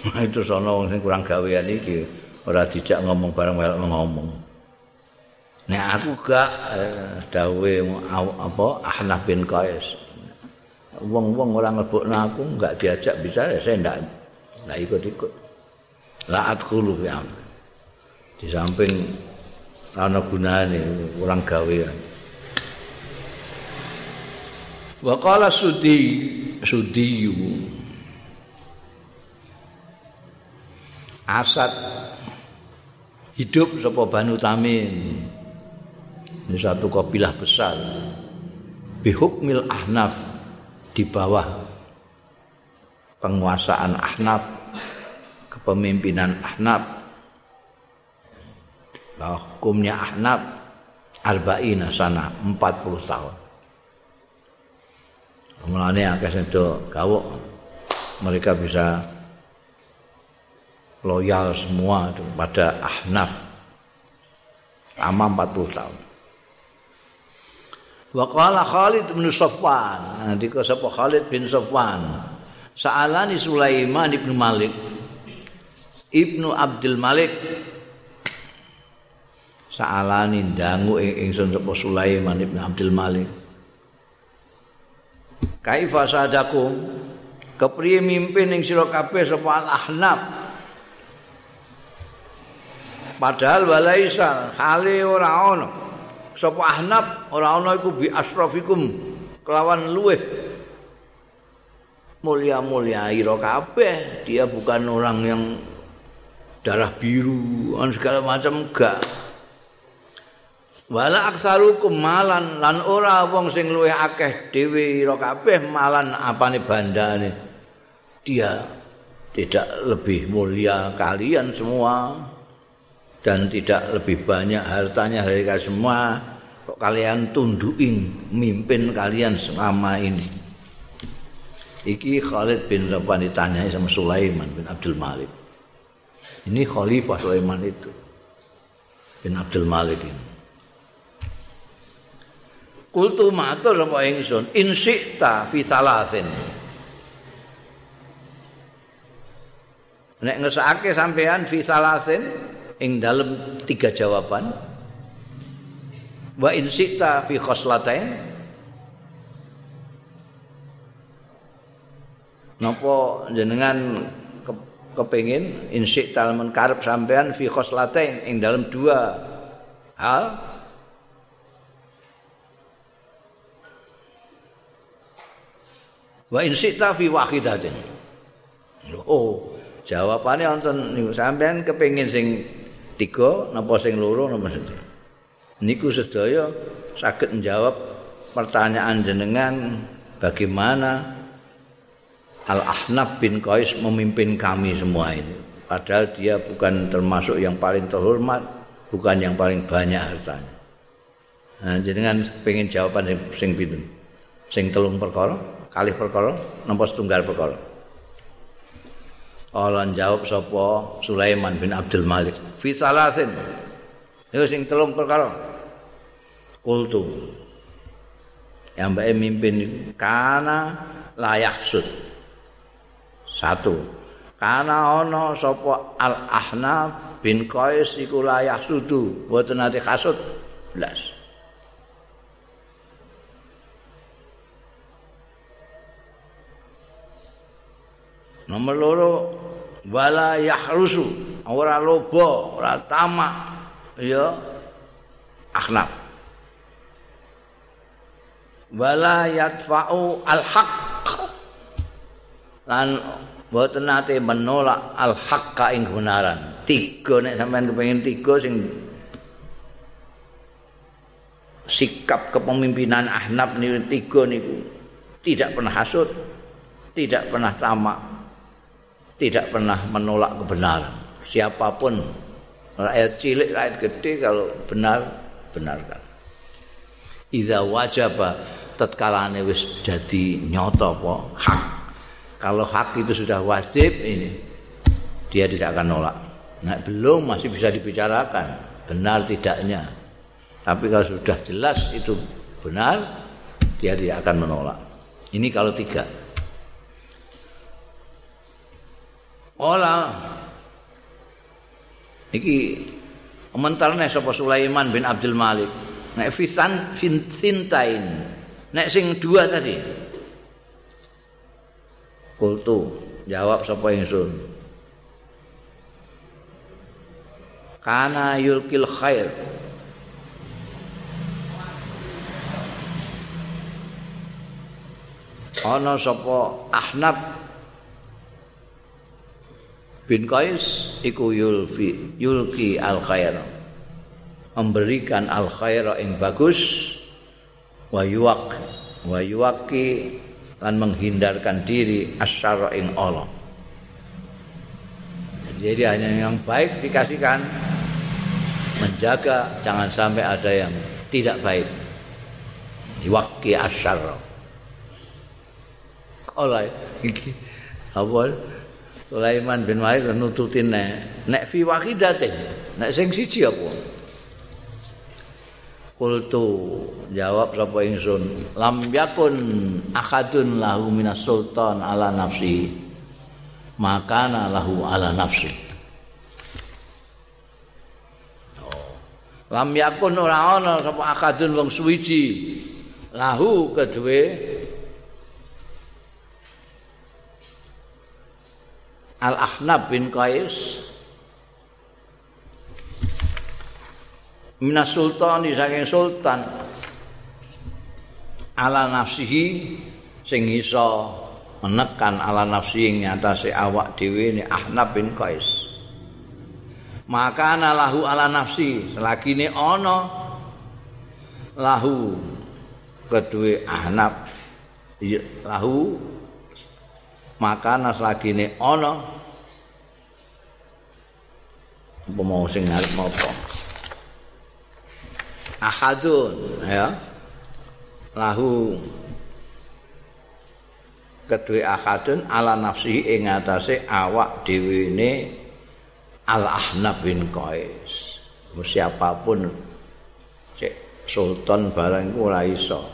Speaker 1: itu sono sing kurang gawean iki ora dijak ngomong bareng melok ngomong. Nek aku gak eh, dawe apa Ahnaf bin Qais. Wong-wong ora nglebokno aku gak diajak bicara saya ndak ndak ikut-ikut. La adkhulu fi Di samping ana gunane kurang gawean. Wa qala sudi sudiyu Asad hidup sapa Banu Tamim. Ini satu kabilah besar. bihukmil ahnaf di bawah penguasaan ahnaf kepemimpinan ahnaf bahwa hukumnya ahnaf arba'ina sana 40 tahun Mulane akeh sedo gawok mereka bisa loyal semua pada Ahnaf lama 40 tahun. Wa qala Khalid bin Safwan, nanti ke sapa Khalid bin Safwan. Sa'alani Sulaiman bin Malik Ibnu Abdul Malik Sa'alani dangu ingsun sapa Sulaiman bin Abdul Malik Kaifa sadakum? Kepriye mimpin ing sira kabeh sapa al ahnaf Padahal walaisa hale ora ana sapa ahnaf ora ana iku bi asrafikum kelawan luweh mulia-mulia ira kabeh. Dia bukan orang yang darah biru segala macam enggak wala aksarukum malan lan ora wong sing luwih akeh dhewe ira kabeh malan apane bandane. Dia tidak lebih mulia kalian semua dan tidak lebih banyak hartanya dari kalian semua. Kok kalian tundukin mimpin kalian selama ini? Iki Khalid bin Rabbani ditanyai sama Sulaiman bin Abdul Malik. Ini Khalifah Sulaiman itu bin Abdul Malik ini Kultu matur apa ingsun in syi'ta fi salasin. Nek ngesake sampean fi salasin ing tiga jawaban. Wa in syi'ta fi khoslatain. Napa jenengan kepengin in syi'ta men karep sampean fi khoslatain ing dalem dua hal Wa in sita fi wahidatin. Oh, jawabane wonten niku sampean kepengin sing tiga napa sing loro napa sing Niku sedaya saged menjawab pertanyaan jenengan bagaimana Al-Ahnaf bin Qais memimpin kami semua ini. Padahal dia bukan termasuk yang paling terhormat, bukan yang paling banyak hartanya. Nah, jenengan pengen jawaban sing sing? Sing telung perkara? Kalih perkara napa setunggal perkara. Allah jawab sapa Sulaiman bin Abdul Malik fi salasin. Itu sing telung perkara. Kultu yang mbak mimpin kana layak sud. Satu kana ono sapa al ahnaf bin qais iku layak sudu? Boten ate kasut. Belas Nomor loro wala yahrusu, ora lobo, ora tamak, ya akhnaf. Wala yadfa'u al-haq. Lan boten nate menolak al-haqqa ing kebenaran. Tiga nek sampean kepengin tiga sing sikap kepemimpinan Ahnaf niku tiga niku tidak pernah hasut, tidak pernah tamak, tidak pernah menolak kebenaran. Siapa pun rakyat cilik, rakyat gede kalau benar benarkan. Idza wajaba tatkalane wis jadi nyata apa hak. Kalau hak itu sudah wajib ini dia tidak akan nolak. Nah, belum masih bisa dibicarakan benar tidaknya. Tapi kalau sudah jelas itu benar, dia tidak akan menolak. Ini kalau tiga. Ola iki mentarne sapa Sulaiman bin Abdul Malik. Nek fisan fintain. Nek sing dua tadi. Kultu jawab sapa ingsun. Kana yulkil khair. Ana sapa Ahnab bin Qais iku yulfi yulki al khair memberikan al khair yang bagus wa yuwak wa yuwaqi lan menghindarkan diri asyara ing Allah. Jadi hanya yang baik dikasihkan menjaga jangan sampai ada yang tidak baik. Yuwaqi asyara. Allah iki apa Sulaiman bin Wahid nututin nek nek fi wahidatin nek sing siji apa? Kultu jawab sapa ingsun lam yakun akadun lahu minas sultan ala nafsi makana lahu ala nafsi. Oh. lam yakun ora ana sapa akadun wong suwiji. Lahu kedue al ahnab bin qais. Minas sultan saking sultan. Ala nafsihi sing iso menekan ala nafsi ing atase awak dhewe ni Ahnab bin Qais. Maka lahu ala nafsi selagi ini ana lahu kedue Ahnab. Lahu maka ini ana. Apa mau sing ngarep apa? Ahadun ya. Lahu. Kedua ahadun ala nafsi ing atase awak dhewe ne al ahnab bin qais. Siapapun cek sultan barang ora iso.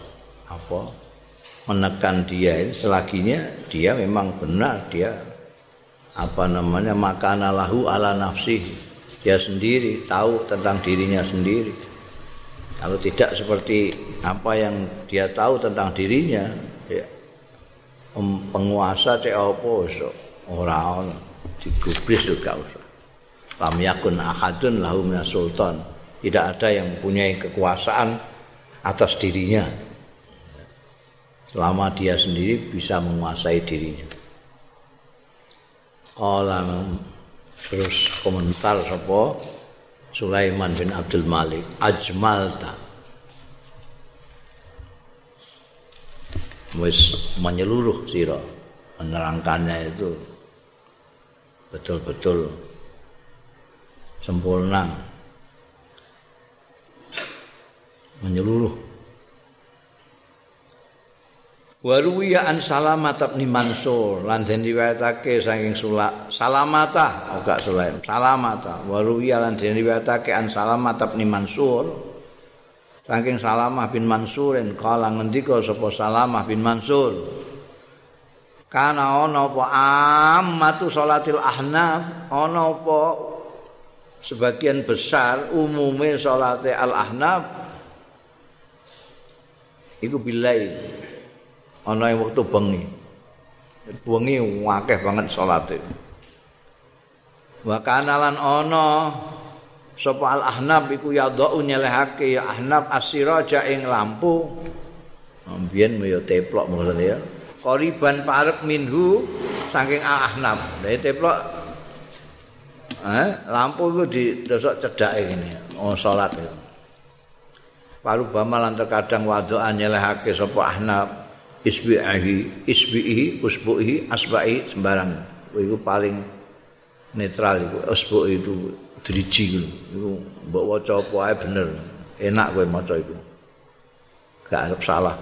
Speaker 1: Apa menekan dia selaginya dia memang benar dia apa namanya makana lahu ala nafsi dia sendiri tahu tentang dirinya sendiri Kalau tidak seperti apa yang dia tahu tentang dirinya, ya, penguasa cek apa so, orang digubris juga usah. Lam yakun ahadun lahu sultan. Tidak ada yang punya kekuasaan atas dirinya. Selama dia sendiri bisa menguasai dirinya. Kalau terus komentar sapa? Sulaiman bin Abdul Malik ajmalta. Wis menyeluruh sira menerangkannya itu. Betul-betul sempurna. Menyeluruh Waruwiya an Salamat bin Mansur lan den riwayatake saking Sula Salamata ora oh, Sulaim Salamata Waruwiya lan den riwayatake an Salamat bin Mansur saking Salamah bin Mansurin. Kala ngendika sapa Salamah bin Mansur? Kana ana apa ammatu salatil ahnaf? Ana apa sebagian besar umume salate al ahnaf? Iku bilai ana ing wektu bengi. Bengi akeh banget salate. Wa kana lan ana sapa al ahnab iku ya nyelehake ya ahnab asiraja ing lampu. Ambien ya teplok maksudnya ya. Koriban parek minhu saking al ahnab. Lah teplok eh lampu iku didosok cedake ngene. Oh salat itu. Paru bamalan terkadang wadoan nyelehake sapa ahnab isbihi isbihi usbuhi asbai sembarang itu paling netral itu usbu itu driji itu mbok waca apa ae bener. Enak kowe maca itu gak arep salah.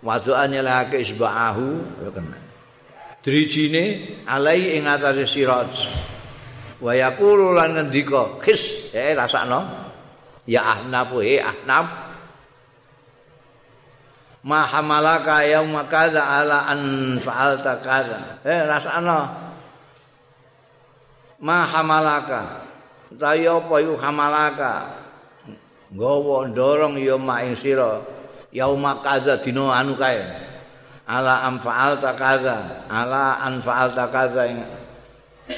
Speaker 1: Wadu'an nyelake isbahu ya kena. Drijine alai ing atase siraj. Wa yaqulu lan ngendika khis eh rasakno. Ya ahnafu eh ahnaf ma hamalaka yauma kadza ala an fa'alta kadza eh rasana. Ma hamalaka. Tayo apa iku hamalaka? Nggawa ndorong ya mak ing sira. Yauma kadza dina anu kae? Ala an fa'alta kadza ala an fa'alta kadza ing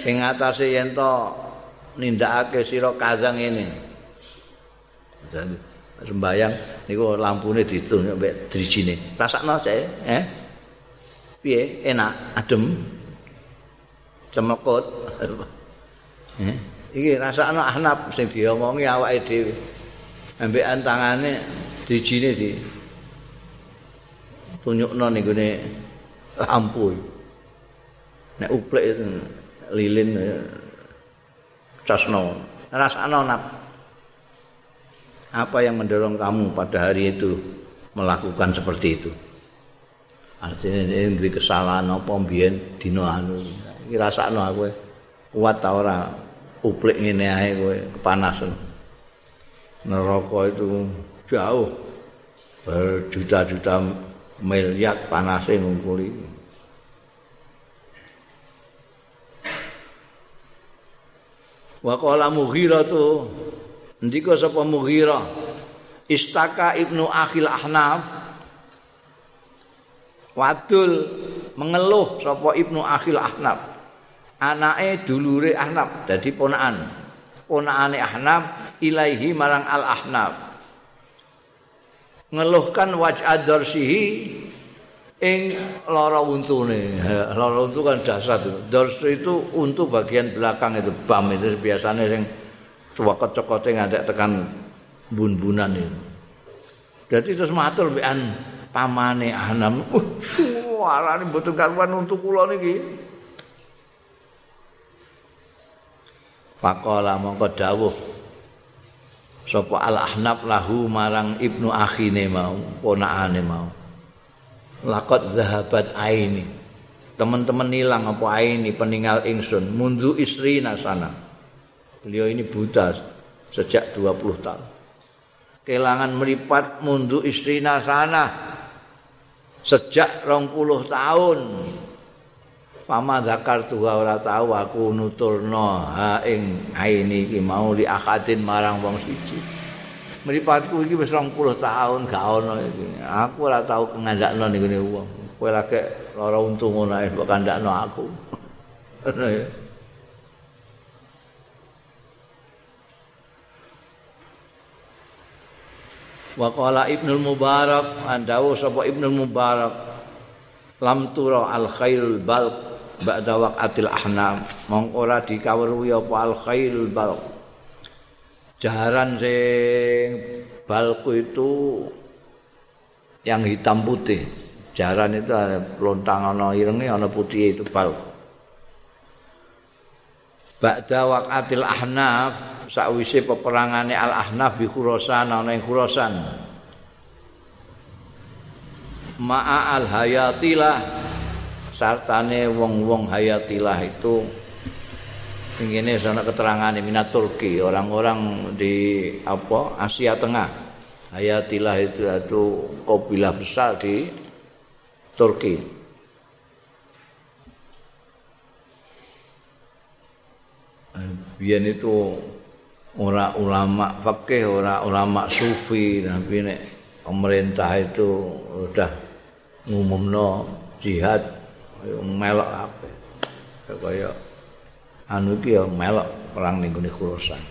Speaker 1: ing atase yen to nindakake sira kadza ngene sembayang niku lampune ditung mbek drijine. Rasakno cek, eh? Piye? Enak, adem. Cemekut. eh? Iki rasakno ahnab sing diomongi awake dhewe. Ambek antangane drijine di tunjukno ning gone lampu. Nek uplek lilin casno. Rasano nap. Apa yang mendorong kamu pada hari itu melakukan seperti itu? Artinya ini kesalahan apa mbiyen dina anu. Iki rasakno aku kuat ta ora uplik ngene ae kowe kepanasan. Neraka itu jauh berjuta-juta miliar panasnya ngungkuli. Wa qala Mughirah tu ndika sapa Mughirah? Istaka Ibnu Akhil Ahnaf. Wadul mengeluh sapa Ibnu Akhil Ahnaf. Anake dulure Ahnaf dadi ponakan ponakane Ahnaf ilaihi marang Al Ahnaf. Ngeluhkan waj'ad darsihi ing lara untune. Lara untu kan itu. Dors itu untu bagian belakang itu bam itu biasanya sing cokot-cokote ngadek tekan bun-bunan itu. Jadi terus matur mbekan pamane Anam. Uh, suarane mboten karuan untuk kula niki. Pakola mongko dawuh sapa Al Ahnaf lahu marang Ibnu Akhine mau, ponakane mau. lakot zahabat aini teman-teman hilang apa aini peninggal ingsun mundu istri nasana beliau ini buta sejak 20 tahun kehilangan meripat mundu istri nasana sejak 20 tahun Pama zakar tuha ora tahu aku nuturno ha ing aini iki mau li akadin marang wong siji. mripatku iki wis 20 tahun gak ono iki. Aku ora tau ngandakno ning ngene wong. Kowe lagi lara untung ngono ae mbok kandakno aku. Ngono ya. Wa qala Ibnu Mubarak andawu sapa Ibnu Mubarak lam tura al khairul bal ba'da waqatil ahnam mongko ora dikawruhi apa al khairul bal jaran sing balku itu yang hitam putih. Jaran itu ada lontang ana irenge ana putih itu bal. Ba'da waqatil ahnaf sakwise peperangane al ahnaf bi khurasan ana ing khurasan. Ma'a al hayatilah sartane wong-wong hayatilah itu. Ini sana keterangan minat Turki orang-orang di apa Asia Tengah. Hayatilah itu itu kabilah besar di Turki. Biar itu orang ulama fakih, orang ulama sufi, tapi nek pemerintah itu udah ngumumno jihad melok apa kayak anu iki ya melok perang ning gone Khurasan.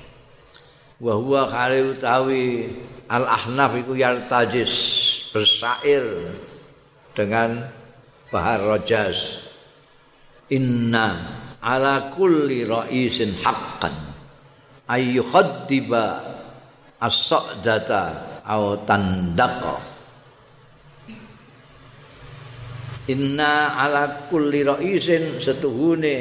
Speaker 1: Wa huwa khali utawi Al Ahnaf iku yartajis bersair dengan bahar rojas. Inna ala kulli ra'isin haqqan ay yukhaddiba as-sa'data aw tandaqa. Inna ala kulli ra'isin setuhune.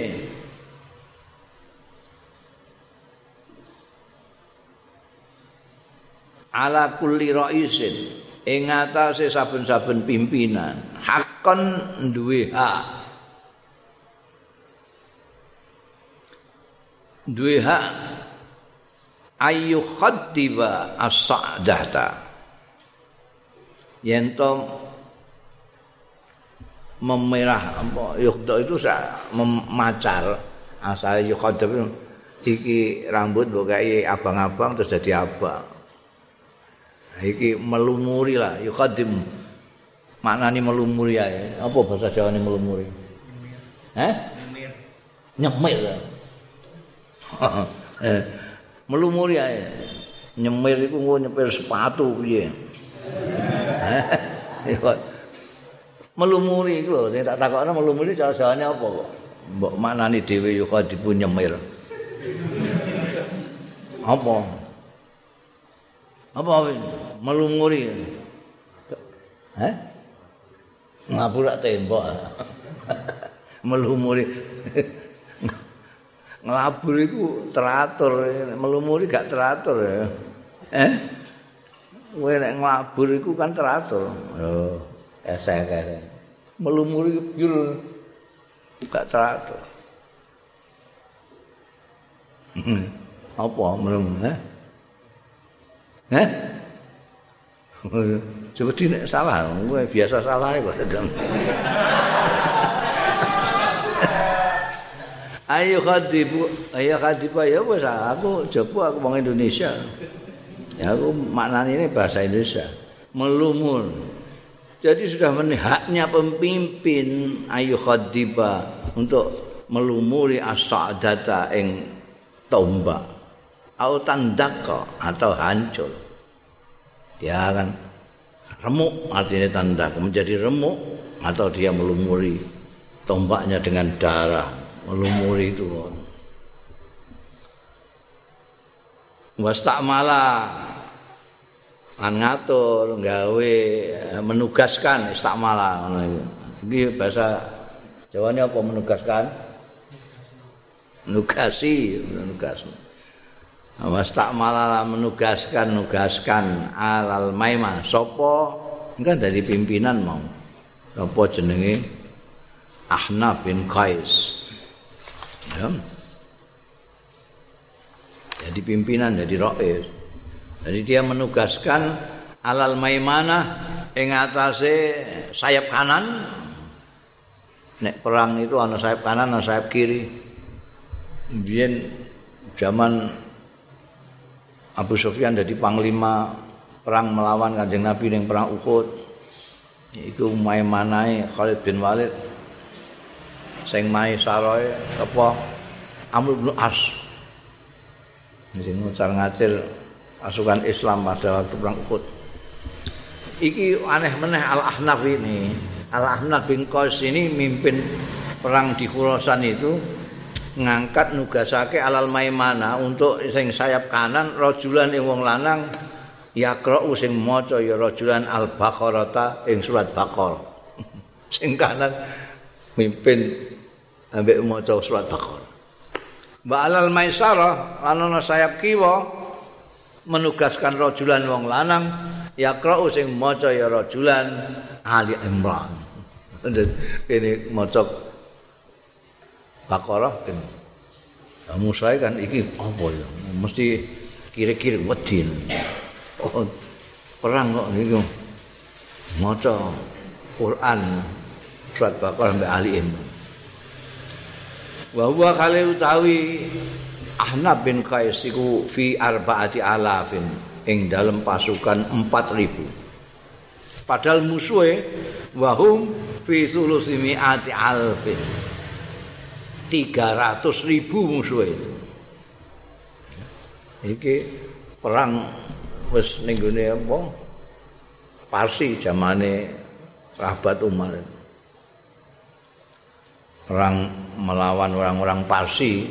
Speaker 1: Ala kulli raisin. Ing atase saben-saben pimpinan. Hakon duwe hak. Duwe hak ayu khaddiba as-sa'data. Yen to memerah apa yukdo itu sa memacar. Asal yukhaddib iki rambut mbok abang-abang terus jadi abang. Iki melumuri lah yukhadim maknane melumuri ae. Apa bahasa Jawa ini melumuri? Eh nyemir. Lah eh melumuri ae. Nyemir iku nggo nyepir sepatu piye? Melumuri iku lho tak takokno melumuri cara Jawane apa kok? Mbok maknane dhewe yukhadim nyemir. Apa? Apa melumuri eh ngapura tembok. Melumuri ngelabur itu teratur melumuri gak teratur ya. Eh? Kowe nek ngelabur itu kan teratur. Oh esek esek melumuri biru gak teratur. Apa melum eh? Eh? Coba nek salah kowe biasa salah kok ayo khadibu ayo khadibu ya wis aku jopo aku wong Indonesia. Ya aku maknanya ini bahasa Indonesia. Melumur jadi sudah haknya pemimpin ayo khadiba untuk melumuri as-sa'data ing tombak. Atau tandaka atau hancur. Dia akan remuk artinya tanda menjadi remuk atau dia melumuri tombaknya dengan darah melumuri itu wastakmala an ngatur gawe menugaskan istakmala iki. Bahasa Jawanya apa menugaskan? Nugasi menugas. Wastakmala menugaskan nugaskan. Alal maima sopo? Kan dari pimpinan mau sopo jenenge? Ahnaf bin Qais ya. jadi pimpinan jadi rois. Jadi dia menugaskan alal maimana ing atase sayap kanan. Nek perang itu ana sayap kanan ana sayap kiri. Biyen zaman Abu Sufyan jadi panglima perang melawan kanjeng Nabi ning perang Uhud. Itu maimanai Khalid bin Walid sing mai saroe apa? Amr bin As. Sing ngacir pasukan Islam pada waktu perang Uhud. Iki aneh meneh Al Ahnaf ini. Al Ahnaf bin Qais ini mimpin perang di Khurasan itu ngangkat nugasake alal maimana untuk sing sayap kanan rajulan ing wong lanang yaqra'u sing maca ya rajulan al baqarata ing surat baqarah. Sing kanan mimpin ambek maca surat Baqarah. Wa alal maisarah lan sayap kiwa menugaskan rajulan wong lanang yaqra'u sing maca ya rajulan Ali Imran. Ini maca Baqarah kan. Kamu saya kan iki apa ya? Mesti kira-kira wedi. Oh, perang kok niku. Maca Quran surat Baqarah sampai Ali Imran. Wa huwa kale utawi Ahnab bin Qais iku fi arbaati alafin ing dalam pasukan 4000 padahal musuhe wahum fi sulusi mi'ati alfin. 300 ribu musuhe itu. Iki perang wis ning apa? Parsi zamane sahabat Umar perang melawan orang-orang Parsi.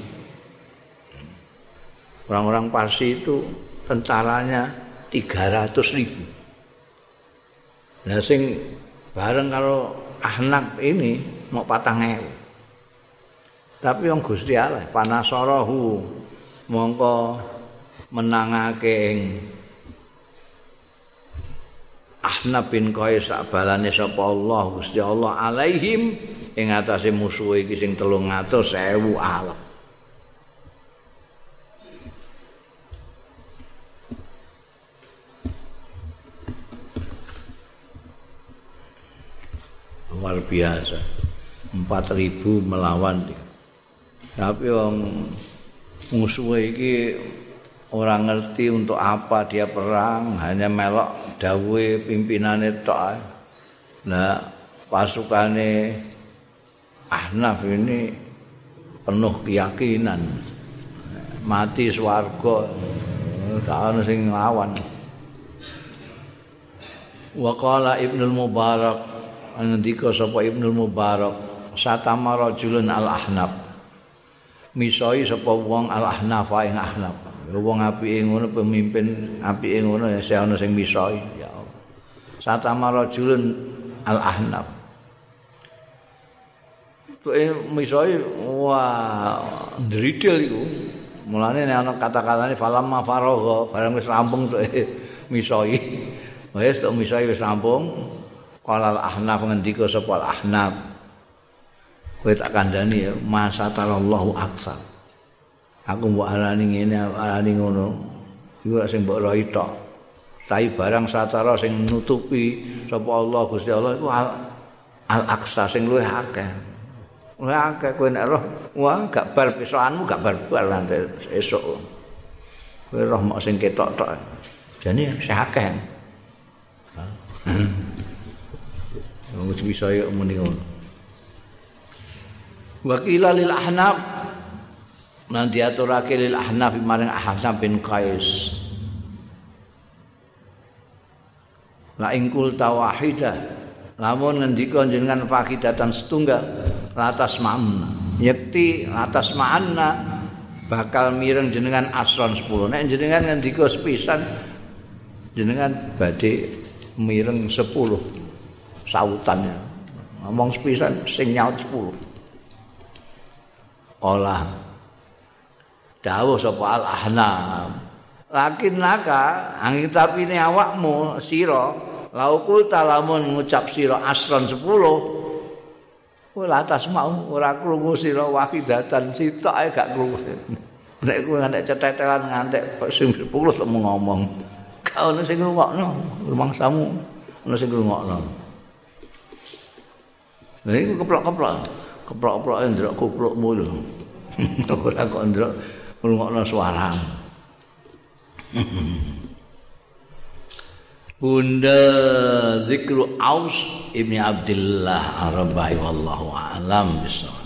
Speaker 1: Orang-orang Parsi itu tentaranya 300 ribu. Nah, sing bareng kalau anak ini mau patang ewu. Tapi yang Gusti Allah panasarahu mongko menangake ing Ahnab bin Qais balane sapa Allah Gusti Allah alaihim ing atase musuh iki sing 300.000 alaf. Luar biasa. 4000 melawan. Tapi wong musuh iki orang ngerti untuk apa dia perang, hanya melok dawe pimpinane tok. Nah, pasukane Ahnaf ini penuh keyakinan. Mati swarga gak ana sing nglawan. Wa qala ibnu mubarak ngendika sapa ibnu mubarak satama rajulun al ahnaf misoi sapa wong al ahnaf. Ing ahnaf wong apike ngono pemimpin apike ngono ya ana sing misoi. Ya satama rajulun al ahnaf tuke misoi wah ndridil iku. Mulane nek ana kata-katane falam mafaragha barang wis rampung tuke misoi. Wis tok misoi wis rampung. Qala ahnaf ngendika sapa al ahnaf kowe tak kandhani ya masa talallahu aksa aku mbok arani ngene arani ngono iku sing mbok roi tok tapi barang satara sing nutupi sapa Allah Gusti Allah iku al aksa sing luwih akeh Wah, akeh kowe nek roh, wah gak bar pesokanmu gak bar-bar nanti esuk. Kowe roh mok sing ketok tok. Jane sih akeh. Wong bisa yo muni ngono. Wakila lil ahnaf. Nanti aturake lil ahnaf maring Ahsan bin Qais. La ingkul tawahidah lamun ngendika jenengan fakidatan setunggal latas ma'amna yakti latas ma'anna bakal mireng jenengan asron 10 nek jenengan ngendika sepisan jenengan badhe mireng 10 sautannya. Ngomong sepisan sing nyaut 10 olah dawuh sapa al ahnam lakin naka angin tapi awakmu sira laukul talamun ngucap sira asron 10 Kowe latas mau ora krungu sira wahidatan sitok ae gak krungu. Nek kowe ngantek cetetelan ngantek sing 10 tok ngomong. Gak ono sing ngrungokno, rumangsamu ono sing ngrungokno. Lah iku keplok-keplok. Keplok-keplok ndrok kuplukmu lho. Ora kok ndrok ngrungokno suara. Bunda Zikru Aus Ibni Abdullah Arabai Wallahu A'lam Bismillah